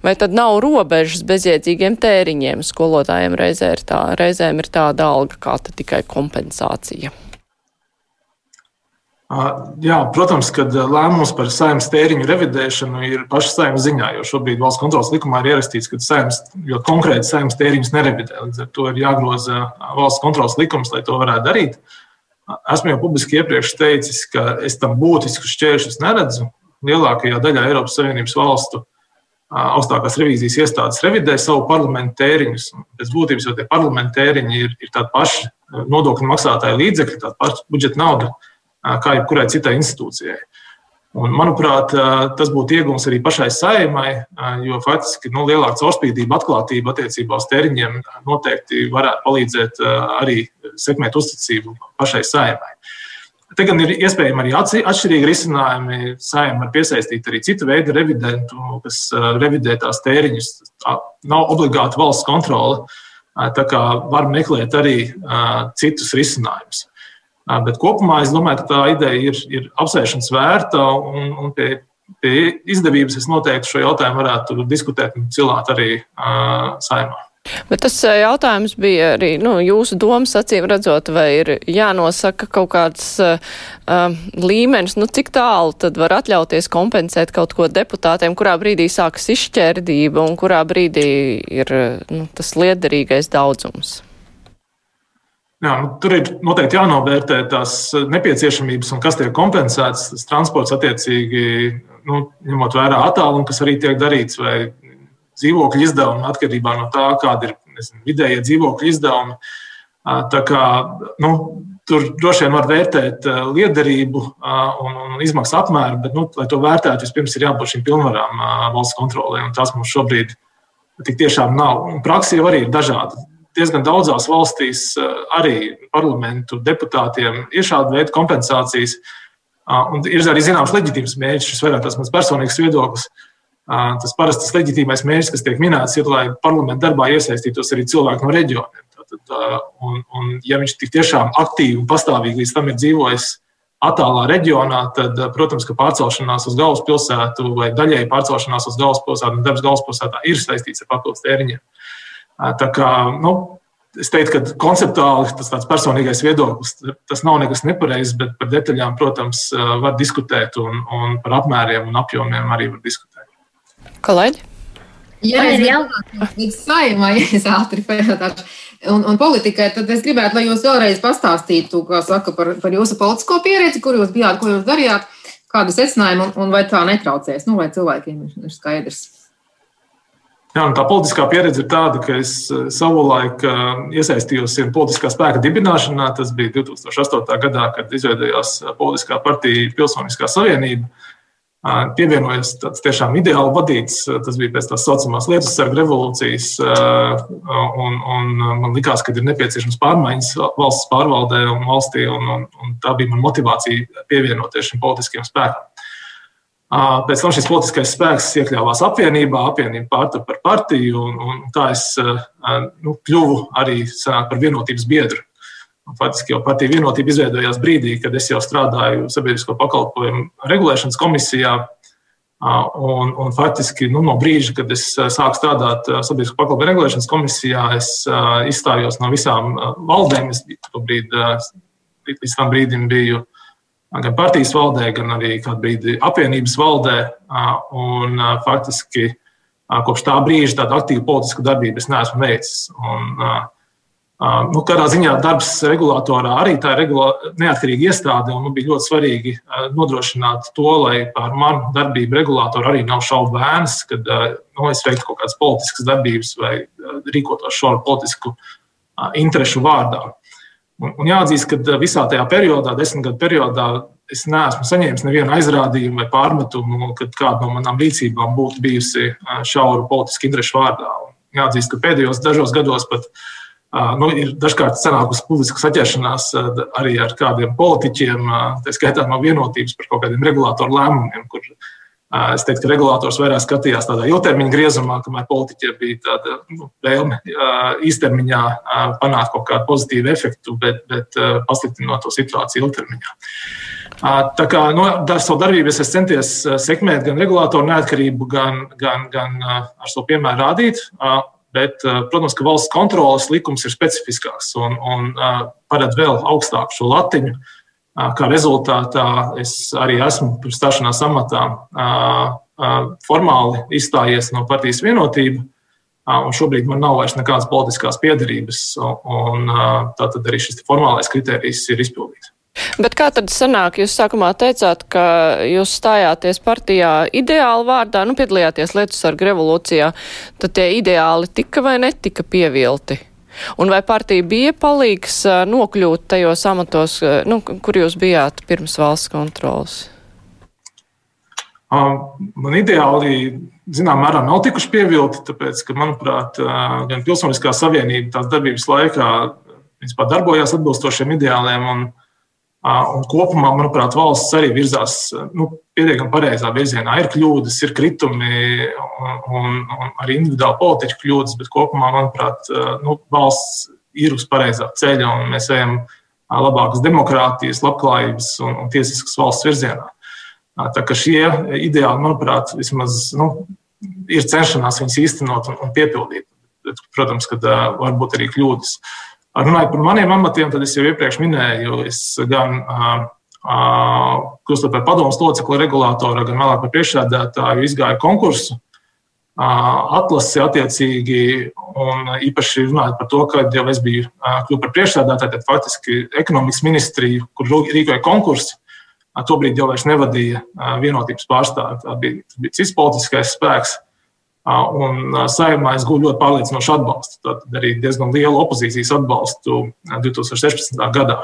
vai tad nav robežas bezjēdzīgiem tēriņiem. Skolotājiem reizē ir tā, reizēm ir tāda alga, kā tikai kompensācija. Jā, protams, ka lēmums par saimnes tēriņu revidēšanu ir paša saimnes ziņā, jo šobrīd valsts kontrolas likumā ir ierakstīts, ka saimnes, konkrēti saimnes tēriņus nerevidē. Līdz ar to ir jāgroza valsts kontrolas likums, lai to varētu darīt. Esmu jau publiski iepriekš teicis, ka es tam būtisku šķēršļus neredzu. Lielākajā daļā Eiropas Savienības valstu augstākās revīzijas iestādes revidē savu parlamentu tēriņus. Pēc būtības jau tie parlamentu tēriņi ir, ir tādi paši nodokļu maksātāju līdzekļi, tāda paša budžeta nauda kā jebkurai citai institūcijai. Un, manuprāt, tas būtu iegūms arī pašai saimai, jo faktiski nu, lielāka caurspīdība, atklātība attiecībā uz tēriņiem noteikti varētu palīdzēt arī sekmēt uzticību pašai saimai. Te gan ir iespējami arī atšķirīgi risinājumi. Saimē var piesaistīt arī citu veidu revidentu, kas revidē tās tēriņus. Tā nav obligāti valsts kontrole, tā kā var meklēt arī citus risinājumus. Bet kopumā es domāju, ka tā ideja ir, ir apsvēršanas vērta un, un pie, pie izdevības es noteikti šo jautājumu varētu diskutēt un cilāt arī uh, saimā. Bet tas jautājums bija arī nu, jūsu domas acīm redzot, vai ir jānosaka kaut kāds uh, līmenis, nu cik tālu tad var atļauties kompensēt kaut ko deputātiem, kurā brīdī sākas izšķērdība un kurā brīdī ir nu, tas liederīgais daudzums. Jā, nu, tur ir noteikti jānovērtē tās nepieciešamības un kas tiek kompensēts. Tas transports, attiecīgi, nu, ņemot vērā attālumu, kas arī tiek darīts, vai dzīvokļu izdevumi atkarībā no tā, kāda ir nezinu, vidējie dzīvokļu izdevumi. Tā kā, nu, tur droši vien var vērtēt liederību un, un izmaksu apmēru, bet, nu, lai to vērtētu, vispirms ir jābūt šīm pilnvarām valsts kontrolē, un tas mums šobrīd tik tiešām nav. Un praksē jau arī ir dažādi diezgan daudzās valstīs eh, arī parlamentu deputātiem ir šāda veida kompensācijas. Un ir arī zināms leģitīvs mērķis, šis vairāk tas mans personīgs viedoklis. Tas parastais leģitīmais mērķis, kas tiek minēts, ir, lai parlamentu darbā iesaistītos arī cilvēki no reģioniem. Tātad, un, un, ja viņš tik tiešām aktīvi un pastāvīgi līdz tam ir dzīvojis attālā reģionā, tad, protams, ka pārcelšanās uz galvaspilsētu vai daļēji pārcelšanās uz galvaspilsētu un darbs galvaspilsētā ir saistīts ar papildus tēriņiem. Tā kā, nu, es teiktu, ka konceptuāli tas tāds personīgais viedoklis, tas nav nekas nepareizs, bet par detaļām, protams, var diskutēt un, un par apmēriem un apjomiem arī var diskutēt. Kolēģi? Ja es gribētu saimā, ja es ātri pajautāšu, un, un politikai, tad es gribētu, lai jūs vēlreiz pastāstītu, kā saka, par, par jūsu politisko pieredzi, kur jūs bijāt, ko jūs darījāt, kādu secinājumu, un, un vai tā netraucēs, nu, vai cilvēkiem ir skaidrs. Jā, tā politiskā pieredze ir tāda, ka es eh, savulaik eh, iesaistījos politiskā spēka dibināšanā. Tas bija 2008. gadā, kad izveidojās eh, politiskā partija Pilsoniskā savienība. Pievienojos tāds tiešām ideāli vadīts. Tas bija pēc tās saucamās lietas sarga revolūcijas. Un, un man likās, ka ir nepieciešams pārmaiņas valsts pārvaldē un valstī. Un, un, un tā bija mana motivācija pievienoties šim politiskajam spēkam. Pēc tam šis politiskais spēks iekļāvās apvienībā, apvienība pārtapa par partiju, un, un tā es nu, kļuvu arī par vienotības biedru. Faktiski jau partija vienotība izveidojās brīdī, kad es jau strādāju sabiedrisko pakalpojumu regulēšanas komisijā. Un, un faktiski nu, no brīža, kad es sāku strādāt sabiedrisko pakalpojumu regulēšanas komisijā, es izstājos no visām valdēm. Es brīdi, līdz tam brīdim biju gan partijas valdē, gan arī kādā brīdī apvienības valdē. Un, faktiski kopš tā brīža tādu aktīvu politisku darbību es neesmu veicis. Un, Nu, kādā ziņā darbs regulātorā arī tā ir neatkarīga iestāde, un nu, bija ļoti svarīgi nodrošināt to, lai par manu darbību regulātoru arī nav šaubu vēnas, kad nu, es veiktu kaut kādas politiskas darbības vai rīkotos šo politisku interešu vārdā. Un, un jāatzīst, ka visā tajā periodā, desmit gadu periodā, es neesmu saņēmis nevienu aizrādījumu vai pārmetumu, ka kāda no manām rīcībām būtu bijusi šaura politiska interešu vārdā. Un jāatzīst, ka pēdējos dažos gados pat nu, ir dažkārt sanākusi publiska saķeršanās arī ar kādiem politiķiem, tā skaitā no vienotības par kaut kādiem regulātoru lēmumiem, kur Es teiktu, ka regulators vairāk skatījās tādā ilgtermiņa griezumā, kamēr politiķiem bija tāda nu, vēlme īstermiņā panākt kaut kādu pozitīvu efektu, bet, bet pasliktinot to situāciju ilgtermiņā. Tā kā nu, ar savu darbību es centies sekmēt gan regulātoru neatkarību, gan, gan, gan ar savu piemēru rādīt. Bet, protams, ka valsts kontrolas likums ir specifiskāks un, un paredz vēl augstāku šo latiņu. Kā rezultātā es arī esmu pirms stāšanās amatā formāli izstājies no partijas vienotība. Un šobrīd man nav vairs nekādas politiskās piedarības, un tātad arī šis formālais kriterijs ir izpildīts. Bet kā tad sanāk, jūs sākumā teicāt, ka jūs stājāties partijā ideāli vārdā, nu piedalījāties Lietusarga revolūcijā, tad tie ideāli tika vai netika pievilti? Un vai partija bija palīgs nokļūt tajos amatos, nu, kur jūs bijāt pirms valsts kontrolas? Man ideāli, zinām, mērā nav tikuši pievilti, tāpēc, ka, manuprāt, gan Pilsoniskā savienība tās darbības laikā darbojās atbilstošiem ideāliem. Un, Un kopumā, manuprāt, valsts arī virzās nu, pietiekami pareizā virzienā. Ir kļūdas, ir kritumi un, un, un arī individuāli politiķu kļūdas, bet kopumā, manuprāt, nu, valsts ir uz pareizā ceļa un mēs ejam labākas demokrātijas, labklājības un, un tiesiskas valsts virzienā. Tā kā šie ideāli, manuprāt, vismaz nu, ir cenšanās viņus īstenot un, un piepildīt. Protams, ka var būt arī kļūdas. Uh, Runājot par maniem amatiem, tad es jau iepriekš minēju, es gan kļūstot par padomus locekli regulātora, gan vēlāk par priekšsēdētāju, izgāju konkursu, atlasi attiecīgi, un īpaši runājot par to, ka jau es biju kļuvu par priekšsēdētāju, tad faktiski ekonomikas ministriju, kur rīkoja konkursu, tobrīd jau vairs nevadīja vienotības pārstāvi. Tā bija, bija cits politiskais spēks. Un saimā es gūstu ļoti pārliecinošu atbalstu. Tad arī diezgan lielu opozīcijas atbalstu 2016. gadā.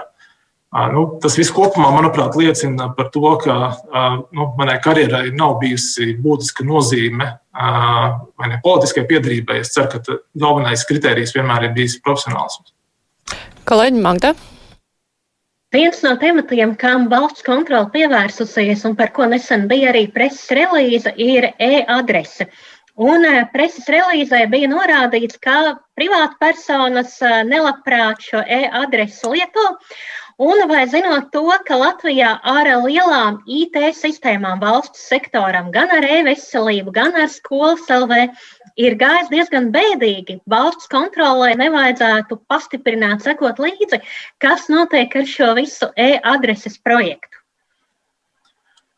Nu, tas viss kopumā, manuprāt, liecina par to, ka nu, manai karjerai nav bijusi būtiska nozīme vai ne politiskai piedarībai. Es ceru, ka galvenais kriterijs vienmēr ir bijis profesionālisms. Kolēģi Magda. Viens no tematiem, kam valsts kontrole pievērsusies un par ko nesen bija arī preses relīze, ir e-adrese. Un eh, preses relīzē bija norādīts, ka privātpersonas eh, nelabprāt šo e-adresi lieto. Un vai zinot to, ka Latvijā ar lielām IT sistēmām valsts sektoram, gan ar e-veselību, gan ar skolas LV, ir gājis diezgan bēdīgi. Valsts kontrolē nevajadzētu pastiprināt, sekot līdzi, kas notiek ar šo visu e-adreses projektu.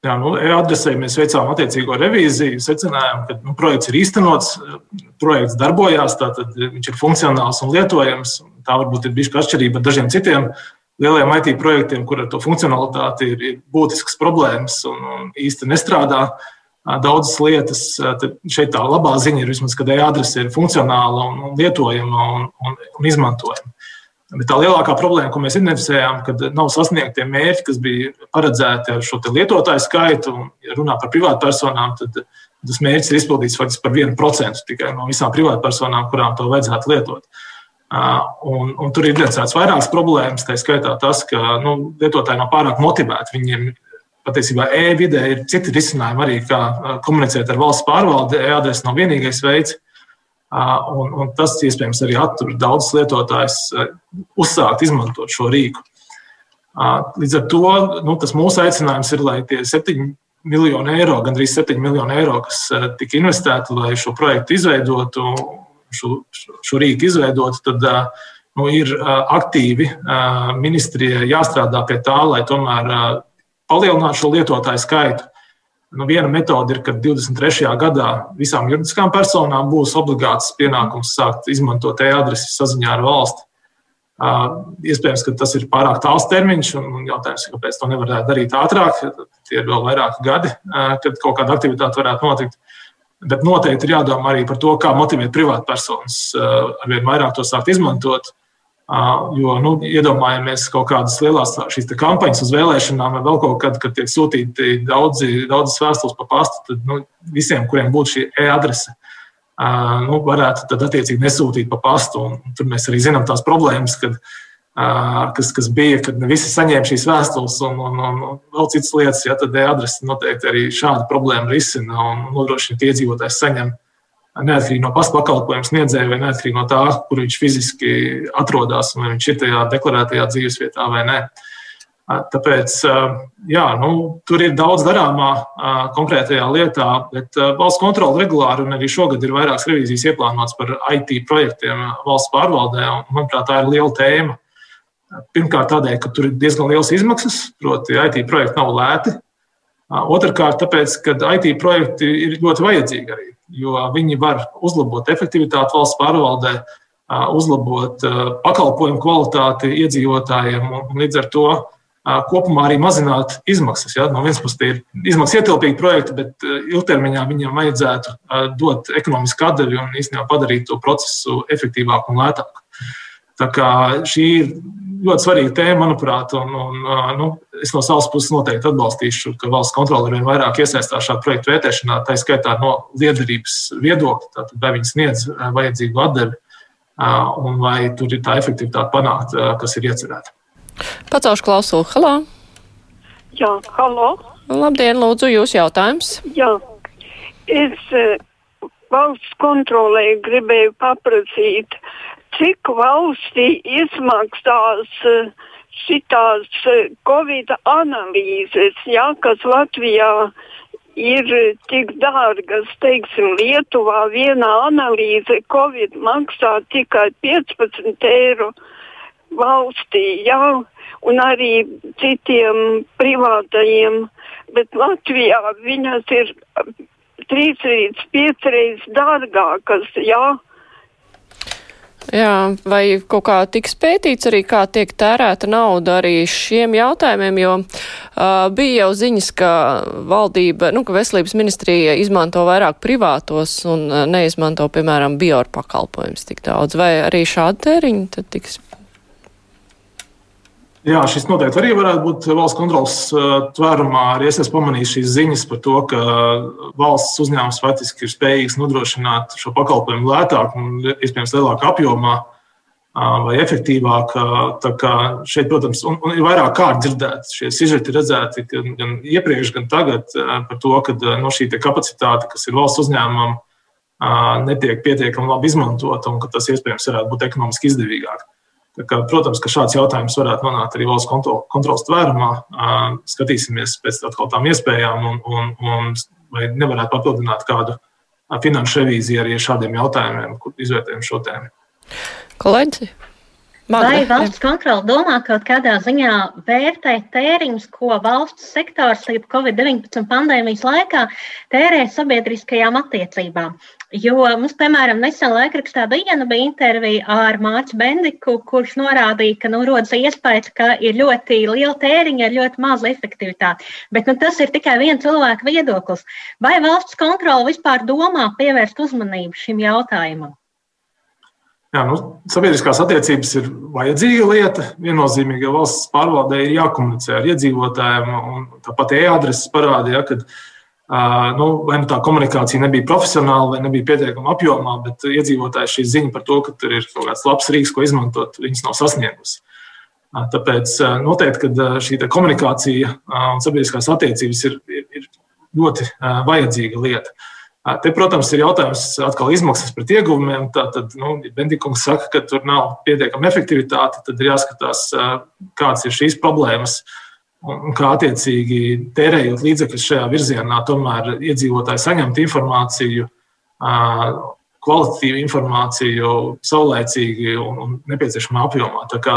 Jā, nu, adresē mēs veicām attiecīgo revīziju, secinājām, ka nu, projekts ir īstenots, projekts darbojās, tātad viņš ir funkcionāls un lietojams. Tā varbūt ir bijusi atšķirība ar dažiem citiem lieliem IT projektiem, kur ar to funkcionalitāti ir, ir būtiskas problēmas un, un īsti nestrādā daudzas lietas. Tad šeit tā labā ziņa ir vismaz, ka e-adrese ir funkcionāla un lietojama un, un, un izmantojama. Bet tā lielākā problēma, ko mēs identificējām, kad nav sasniegti tie mērķi, kas bija paredzēti ar šo lietotāju skaitu, un, ja runā par privātpersonām, tad tas mērķis ir izpildīts faktiski par 1% tikai no visām privātpersonām, kurām to vajadzētu lietot. Un, un tur ir identificēts vairākas problēmas, tā skaitā tas, ka nu, lietotāji nav pārāk motivēti. Viņiem patiesībā e-vidē ir citi risinājumi arī, kā komunicēt ar valsts pārvaldi. E-adrese nav vienīgais veids. Un, un tas iespējams arī attur daudzus lietotājus uzsākt izmantot šo rīku. Līdz ar to nu, mūsu aicinājums ir, lai tie 7 miljoni eiro, gandrīz 7 miljoni eiro, kas tika investēti, lai šo projektu izveidotu, šo, šo rīku izveidotu, tad nu, ir aktīvi ministrijai jāstrādā pie tā, lai tomēr palielinātu šo lietotāju skaitu. Nu, viena metode ir, ka 23. gadā visām juridiskām personām būs obligāts pienākums sākt izmantot e-adresi saziņā ar valsti. Iespējams, ka tas ir pārāk tāls termiņš, un jautājums, kāpēc to nevarētu darīt ātrāk. Tie ir vēl vairāki gadi, kad kaut kāda aktivitāte varētu notikt. Bet noteikti ir jādomā arī par to, kā motivēt privātpersonas arvien vairāk to sākt izmantot. Jo nu, iedomājamies kaut kādas lielas šīs kampaņas uz vēlēšanām, vai vēl kaut kad, kad tiek sūtīti daudzi, daudzas vēstules pa pastu, tad nu, visiem, kuriem būtu šī e-adrese, nu, varētu tad attiecīgi nesūtīt pa pastu. Un tur mēs arī zinām tās problēmas, kad, kas, kas bija, kad ne visi saņēma šīs vēstules un, un, un, un vēl citas lietas. Ja, tad e-adrese noteikti arī šādu problēmu risina un nodrošina, ka iedzīvotājs saņem neatkarīgi no pakalpojumu sniedzēja vai neatkarīgi no tā, kur viņš fiziski atrodas, vai viņš ir tajā deklarētajā dzīvesvietā vai nē. Tāpēc jā, nu, tur ir daudz darāmā konkrētajā lietā, bet valsts kontrole regulāri un arī šogad ir vairākas revīzijas ieplānotas par IT projektiem valsts pārvaldē. Un, manuprāt, tā ir liela tēma. Pirmkārt, tādēļ, ka tur ir diezgan liels izmaksas, proti, IT projekti nav lēti. Otrakārt, tāpēc, ka IT projekti ir ļoti vajadzīgi arī jo viņi var uzlabot efektivitāti valsts pārvaldē, uzlabot pakalpojumu kvalitāti iedzīvotājiem un līdz ar to kopumā arī mazināt izmaksas. Ja? No vienas puses, tie ir izmaksas ietilpīgi projekti, bet ilgtermiņā viņiem vajadzētu dot ekonomisku atdevi un īstenībā padarīt to procesu efektīvāku un lētāku. Tā kā šī ir ļoti svarīga tēma, manuprāt, un, un nu, es no savas puses noteikti atbalstīšu, ka valsts kontrole ar vien vairāk iesaistās šādu projektu vērtēšanā, tā skaitā no liederības viedokļa, tātad vai viņi sniedz vajadzīgu atdevi un vai tur ir tā efektivitāte panākt, kas ir iecerēta. Pacaušu klausulu. Halo! Jā, halo! Labdien, lūdzu, jūs jautājums? Jā, es valsts kontrolē gribēju paprasīt, cik valstī izmaksās eh, šitās eh, Covid analīzes, ja, kas Latvijā ir tik dārgas, teiksim, Lietuvā viena analīze Covid maksā tikai 15 eiro valstī, jā, un arī citiem privātajiem, bet Latvijā viņas ir trīs līdz piecreiz dārgākas, jā. Jā, vai kaut kā tiks pētīts arī, kā tiek tērēta nauda arī šiem jautājumiem, jo uh, bija jau ziņas, ka valdība, nu, ka veselības ministrija izmanto vairāk privātos un uh, neizmanto, piemēram, bioru pakalpojums tik daudz, vai arī šādi tēriņi tad tiks Jā, šis noteikti arī varētu būt valsts kontrolas tvērumā. Arī es esmu pamanījis šīs ziņas par to, ka valsts uzņēmums faktiski ir spējīgs nodrošināt šo pakalpojumu lētāk un, iespējams, lielākā apjomā vai efektīvāk. Tā kā šeit, protams, un, un ir vairāk kārt dzirdēts, šie sižeti redzēti gan, gan iepriekš, gan tagad par to, ka no šī kapacitāte, kas ir valsts uzņēmumam, netiek pietiekami labi izmantota un ka tas iespējams varētu būt ekonomiski izdevīgāk. Kā, protams, ka šāds jautājums varētu nonākt arī valsts kontrolas tvērumā. Skatīsimies pēc tām iespējām, un, un, un vai nevarētu papildināt kādu finanšu revīziju arī ar šādiem jautājumiem, kur izvērtējam šo tēmu. Kolēģi, Vai valsts kontrole domā kaut kādā ziņā vērtēt tēriņus, ko valsts sektors līdz Covid-19 pandēmijas laikā tērē sabiedriskajām attiecībām? Jo mums, piemēram, nesen laikrakstā diena bija intervija ar Mārciņu Bendiku, kurš norādīja, ka nu, rodas iespējas, ka ir ļoti liela tēriņa ar ļoti mazu efektivitāti. Bet nu, tas ir tikai viena cilvēka viedoklis. Vai valsts kontrole vispār domā pievērst uzmanību šim jautājumam? Jā, nu, sabiedriskās attiecības ir vajadzīga lieta. Viennozīmīgi, valsts pārvaldē ir jākomunicē ar iedzīvotājiem, un tāpat e-adreses parādīja, ka nu, vai nu tā komunikācija nebija profesionāla, vai nebija pietiekama apjomā, bet iedzīvotāji šī ziņa par to, ka tur ir kaut kāds labs rīks, ko izmantot, viņas nav sasniegusi. Tāpēc noteikti, ka šī komunikācija un sabiedriskās attiecības ir, ir, ir ļoti vajadzīga lieta. Te, protams, ir jautājums atkal izmaksas pret ieguvumiem. Tātad, nu, Bendikungs saka, ka tur nav pietiekama efektivitāte, tad ir jāskatās, kādas ir šīs problēmas. Un kā attiecīgi tērējot līdzekļus šajā virzienā, tomēr iedzīvotāji saņemt informāciju, kvalitatīvu informāciju, saulēcīgi un, nepieciešamā apjomā. Tā kā,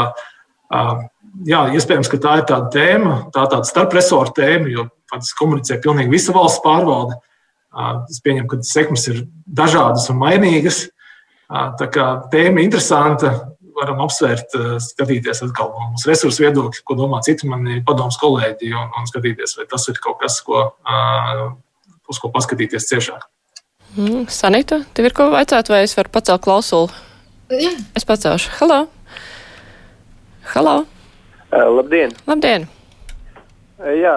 jā, iespējams, ka tā ir tāda tēma, tā tāda starpresorta tēma, jo faktiski komunicē pilnīgi visa valsts pārvalde. Es pieņemu, ka sekmes ir dažādas un mainīgas. Tā kā tēma ir interesanta, varam apsvērt, skatīties atkal no mūsu resursu viedokļa, ko domā citi mani padomus kolēģi, un, un skatīties, vai tas ir kaut kas, ko, uz ko paskatīties ciešāk. Mm, Sanita, tev ir ko vaicāt, vai es varu pacelt klausuli? Jā. Es pacelšu. Halo! Halo! Uh, labdien! Labdien! Uh, jā,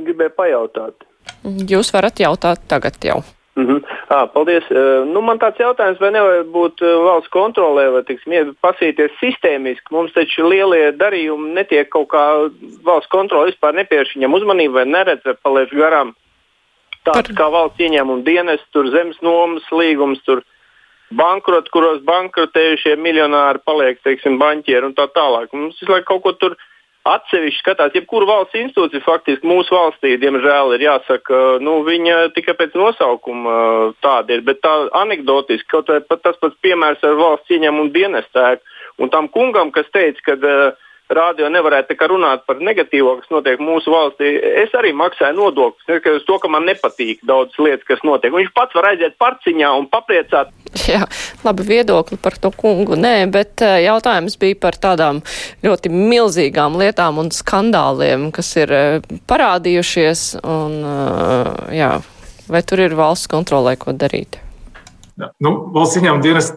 gribēju pajautāt. Jūs varat jautāt tagad jau. Mm -hmm. à, paldies. Nu, man tāds jautājums, vai nevar būt valsts kontrolē, vai tiksim, pasīties sistēmiski. Mums taču lielie darījumi netiek kaut kā valsts kontrole vispār nepievērš viņam uzmanību vai neredz, vai paliek garām. Tāds kā valsts ieņēmuma dienas, tur zemes nomas līgums, tur bankroti, kuros bankrotējušie miljonāri paliek, teiksim, banķieri un tā tālāk. Mums visu laiku kaut ko tur atsevišķi skatās. Jebkura valsts institūcija faktiski mūsu valstī, diemžēl, ir jāsaka, nu, viņa tikai pēc nosaukuma tāda ir. Bet tā anekdotiski, kaut pat tas pats piemērs ar valsts ieņēmumu dienestēku un tam kungam, kas teica, ka uh, rādio nevarētu runāt par negatīvo, kas notiek mūsu valstī. Es arī maksāju nodokļus, neskatoties to, ka man nepatīk daudzas lietas, kas notiek. Viņš pats var aiziet parciņā un papriecāt. Jā, labi viedokli par to kungu. Nē, bet eh, jautājums bija par tādām ļoti milzīgām lietām un skandāliem, kas ir eh, parādījušies. Un, eh, jā, vai tur ir valsts kontrolē, ko darīt? Nu, valsts ieņēmuma dienas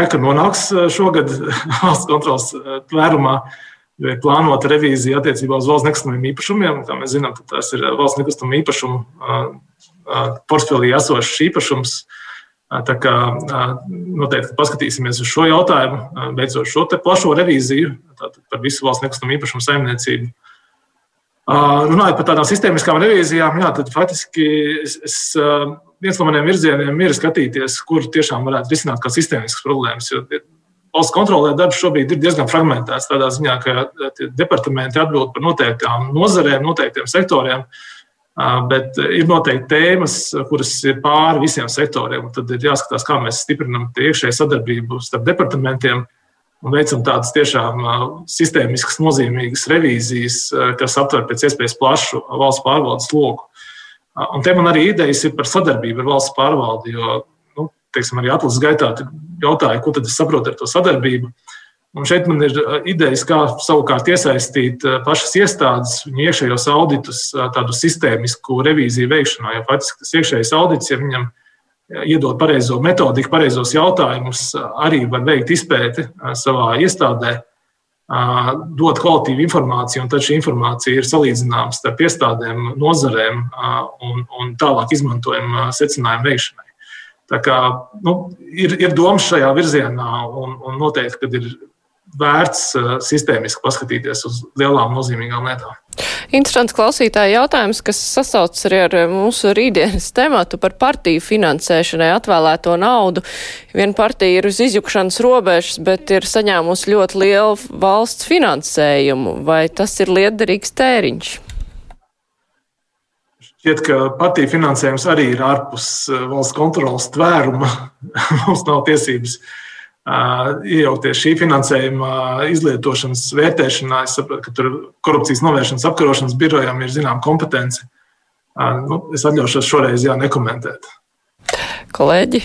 ēka nonāks šogad valsts kontrolas tvērumā. Uh, ir plānota revīzija attiecībā uz valsts nekustamiem īpašumiem. Kā mēs zinām, tas ir valsts nekustamā īpašuma portfelī esošs īpašums. Tā kā noteikti paskatīsimies uz šo jautājumu, beidzot šo plašo revīziju par visu valsts nekustamā īpašuma saimniecību. Runājot par tādām sistēmiskām revīzijām, jā, tad faktiski es, es, viens no maniem virzieniem ir skatīties, kur tiešām varētu risināt kā sistēmiskas problēmas. Jo valsts kontrolē darbs šobrīd ir diezgan fragmentēts. Tādā ziņā, ka departamenti atbild par noteiktām nozarēm, noteiktiem sektoriem, bet ir noteikti tēmas, kuras ir pāri visiem sektoriem. Tad ir jāskatās, kā mēs stiprinām iekšēju sadarbību starp departamentiem un veicam tādas tiešām sistēmiskas, nozīmīgas revīzijas, kas aptver pēc iespējas plašu valsts pārvaldes loku. Un te man arī idejas ir par sadarbību ar valsts pārvaldi, jo teiksim, arī atlases gaitā jautāja, ko tad es saprotu ar to sadarbību. Un šeit man ir uh, idejas, kā savukārt iesaistīt uh, pašas iestādes, viņu iekšējos auditus, uh, tādu sistēmisku revīziju veikšanā. Jo faktiski tas iekšējais audits, ja viņam iedod pareizo metodiku, pareizos jautājumus, arī var veikt izpēti savā iestādē, dot kvalitīvu informāciju, un tad šī informācija ir salīdzināma starp iestādēm, nozarēm un, un tālāk izmantojama secinājumu veikšanai. Tā kā, nu, ir, ir domas šajā virzienā, un, un noteikti, ka ir vērts uh, sistēmiski paskatīties uz lielām, nozīmīgām lietām. Interesants klausītāja jautājums, kas sasaucas arī ar mūsu rītdienas tematu par partiju finansēšanai atvēlēto naudu. Viena partija ir uz izjukšanas robežas, bet ir saņēmusi ļoti lielu valsts finansējumu. Vai tas ir liederīgs tēriņš? Šķiet, ka partiju finansējums arī ir ārpus eh, valsts kontrolas tvēruma. Mums nav tiesības uh, iejaukties šī finansējuma izlietošanas vērtēšanā. Es saprotu, ka tur korupcijas novēršanas apkarošanas birojam ir zināma kompetence. Nu, es atļaušos šoreiz jā, nekomentēt. Kolēģi,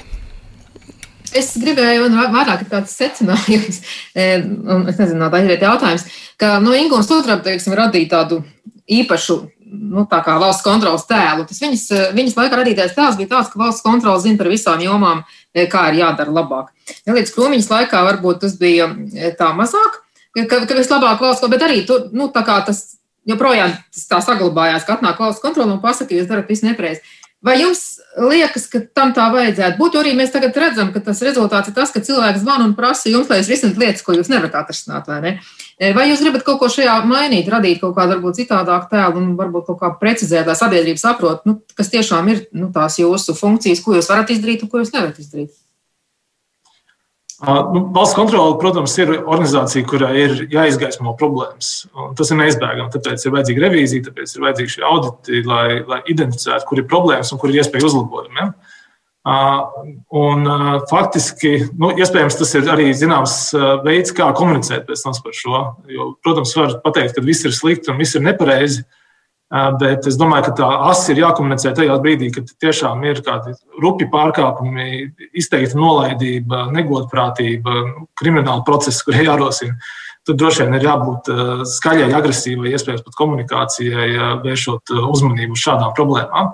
Es gribēju, vairāk ir tāds secinājums, un es nezinu, tā ir jautājums, ka no nu, Ingūnas otrā, teiksim, radīja tādu īpašu nu, valsts kontrolas tēlu. Tas viņas, viņas laikā radītais tēls bija tāds, ka valsts kontrole zina par visām jomām, e, kā ir jādara labāk. Ja līdz krūmiņas laikā varbūt tas bija e, tā mazāk, ka, ka vislabāk valsts bet arī tur, nu, tas joprojām tas tā saglabājās, ka atnāk valsts kontrole un pasaka, jūs darat visu nepareizi. Vai jums liekas, ka tam tā vajadzētu būt? Arī mēs tagad redzam, ka tas rezultāts ir tas, ka cilvēks zvana un prasa jums, lai jūs risināt lietas, ko jūs nevarat atrisināt. Vai, ne? E, vai jūs gribat kaut ko šajā mainīt, radīt kaut kādu varbūt citādāku tēlu un varbūt kaut kā precizēt, lai sabiedrība saprot, nu, kas tiešām ir nu, tās jūsu funkcijas, ko jūs varat izdarīt un ko jūs nevarat izdarīt? Nu, valsts kontrole, protams, ir organizācija, kurai ir jāizgaismo problēmas. Tas ir neizbēgami. Tāpēc ir vajadzīga revīzija, tāpēc ir vajadzīgi šie auditi, lai, lai identificētu, kur ir problēmas un kur ir iespēja uzlabojumi. Ja? Un, faktiski, nu, iespējams, tas ir arī zināms veids, kā komunicēt pēc tam par šo. Jo, protams, var pateikt, ka viss ir slikti un viss ir nepareizi. Bet es domāju, ka tā asi ir jākomunicē tajā brīdī, kad tiešām ir kādi rupi pārkāpumi, izteikta nolaidība, negodprātība, krimināla procesa, kur jārosina. Tur droši vien ir jābūt skaļai, agresīvai, iespējams pat komunikācijai, vēršot uzmanību uz šādām problēmām.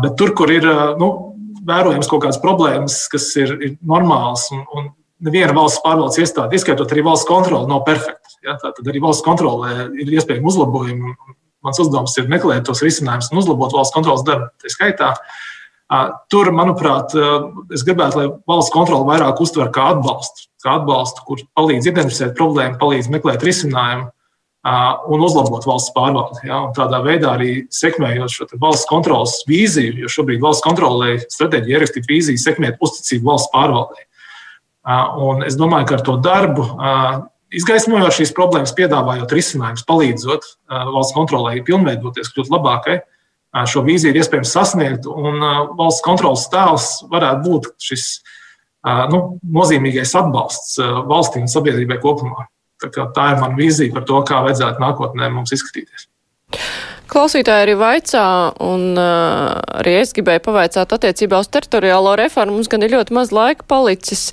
Bet tur, kur ir nu, vērojams kaut kādas problēmas, kas ir, ir normālas un, un neviena valsts pārvaldes iestāde, ieskaitot arī valsts kontroli, nav perfekta. Ja? Tad arī valsts kontrolē ir iespējami uzlabojumi. Mans uzdevums ir meklēt tos risinājumus un uzlabot valsts kontrolas darbu. Tā skaitā, tur, manuprāt, es gribētu, lai valsts kontrole vairāk uztver kā atbalstu, kā atbalstu, kur palīdz identificēt problēmu, palīdz meklēt risinājumu un uzlabot valsts pārvaldi. Ja? Un tādā veidā arī sekmējot šo valsts kontrolas vīziju, jo šobrīd valsts kontrolē stratēģija ierakstīt vīziju, sekmēt uzticību valsts pārvaldei. Un es domāju, ka ar to darbu, izgaismojot šīs problēmas, piedāvājot risinājumus, palīdzot valsts kontrolē pilnveidoties, kļūt labākai, šo vīziju ir iespējams sasniegt. Un valsts kontrolas tēls varētu būt šis nu, nozīmīgais atbalsts valstī un sabiedrībai kopumā. Tā, tā ir mana vīzija par to, kā vajadzētu nākotnē mums izskatīties. Klausītāji arī vaicā, un uh, arī es gribēju pavaicāt attiecībā uz teritoriālo reformu. Mums gan ir ļoti maz laika palicis.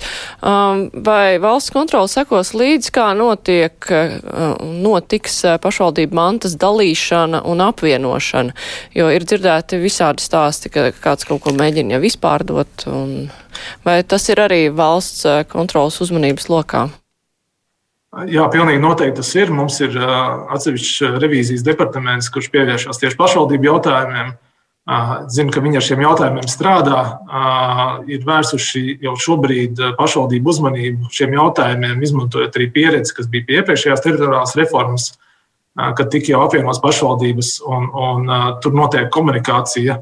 Um, vai valsts kontrola sekos līdzi, kā notiek, uh, notiks uh, pašvaldību mantas dalīšana un apvienošana? Jo ir dzirdēti visādi stāsti, ka kāds kaut ko mēģina jau izpārdot. Un, vai tas ir arī valsts kontrolas uzmanības lokā? Jā, pilnīgi noteikti tas ir. Mums ir atsevišķs revīzijas departaments, kurš pievēršas tieši pašvaldību jautājumiem. Zinu, ka viņi ar šiem jautājumiem strādā. Ir vērsuši jau šobrīd pašvaldību uzmanību šiem jautājumiem, izmantojot arī pieredzi, kas bija pie iepriekšējās teritoriālās reformas, kad tika jau apvienotas pašvaldības un, un tur notiek komunikācija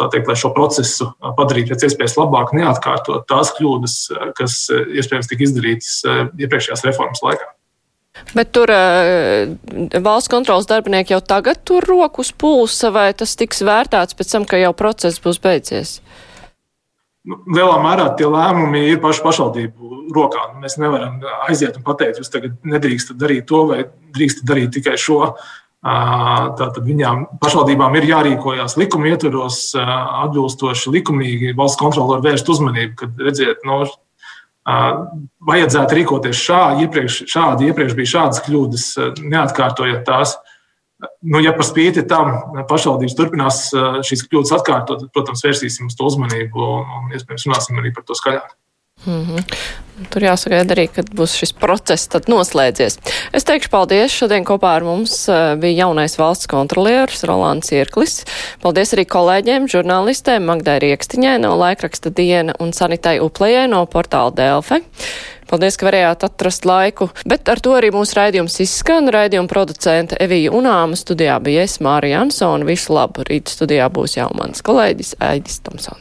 teikt, lai šo procesu padarītu pēc iespējas labāk, neatkārtot tās kļūdas, kas iespējams tika izdarītas iepriekšējās reformas laikā. Bet tur valsts kontrolas darbinieki jau tagad tur roku uz pulsa, vai tas tiks vērtēts pēc tam, ka jau process būs beidzies? Nu, lielā mērā tie lēmumi ir pašu pašvaldību rokā. Mēs nevaram aiziet un pateikt, jūs tagad nedrīkstat darīt to vai drīkstat darīt tikai šo. Tātad viņām pašvaldībām ir jārīkojas likuma ietvaros, atbilstoši likumīgi. Valsts kontrole var vērst uzmanību, kad redziet, no, vajadzētu rīkoties šādi. Iepriekš, šādi iepriekš bija šādas kļūdas, neatkārtojiet tās. Nu, ja par spīti tam pašvaldības turpinās šīs kļūdas atkārtot, tad, protams, vērsīsim uz to uzmanību un, un iespējams runāsim arī par to skaļāk. Mm -hmm. Tur jāsagaida arī, kad būs šis process noslēdzies. Es teikšu paldies. Šodien kopā ar mums eh, bija jaunais valsts kontrolieris Rolands Irklis. Paldies arī kolēģiem, žurnālistēm Magdai Riekstiņai no laikraksta Diena un Sanitai Uplējai no portāla Delfe. Paldies, ka varējāt atrast laiku, bet ar to arī mūsu raidījums izskan. Raidījuma producente Evija Unāma studijā bija es, Mārija Ansona. Visu labu! Rīt studijā būs jau mans kolēģis Aidis Tomsons.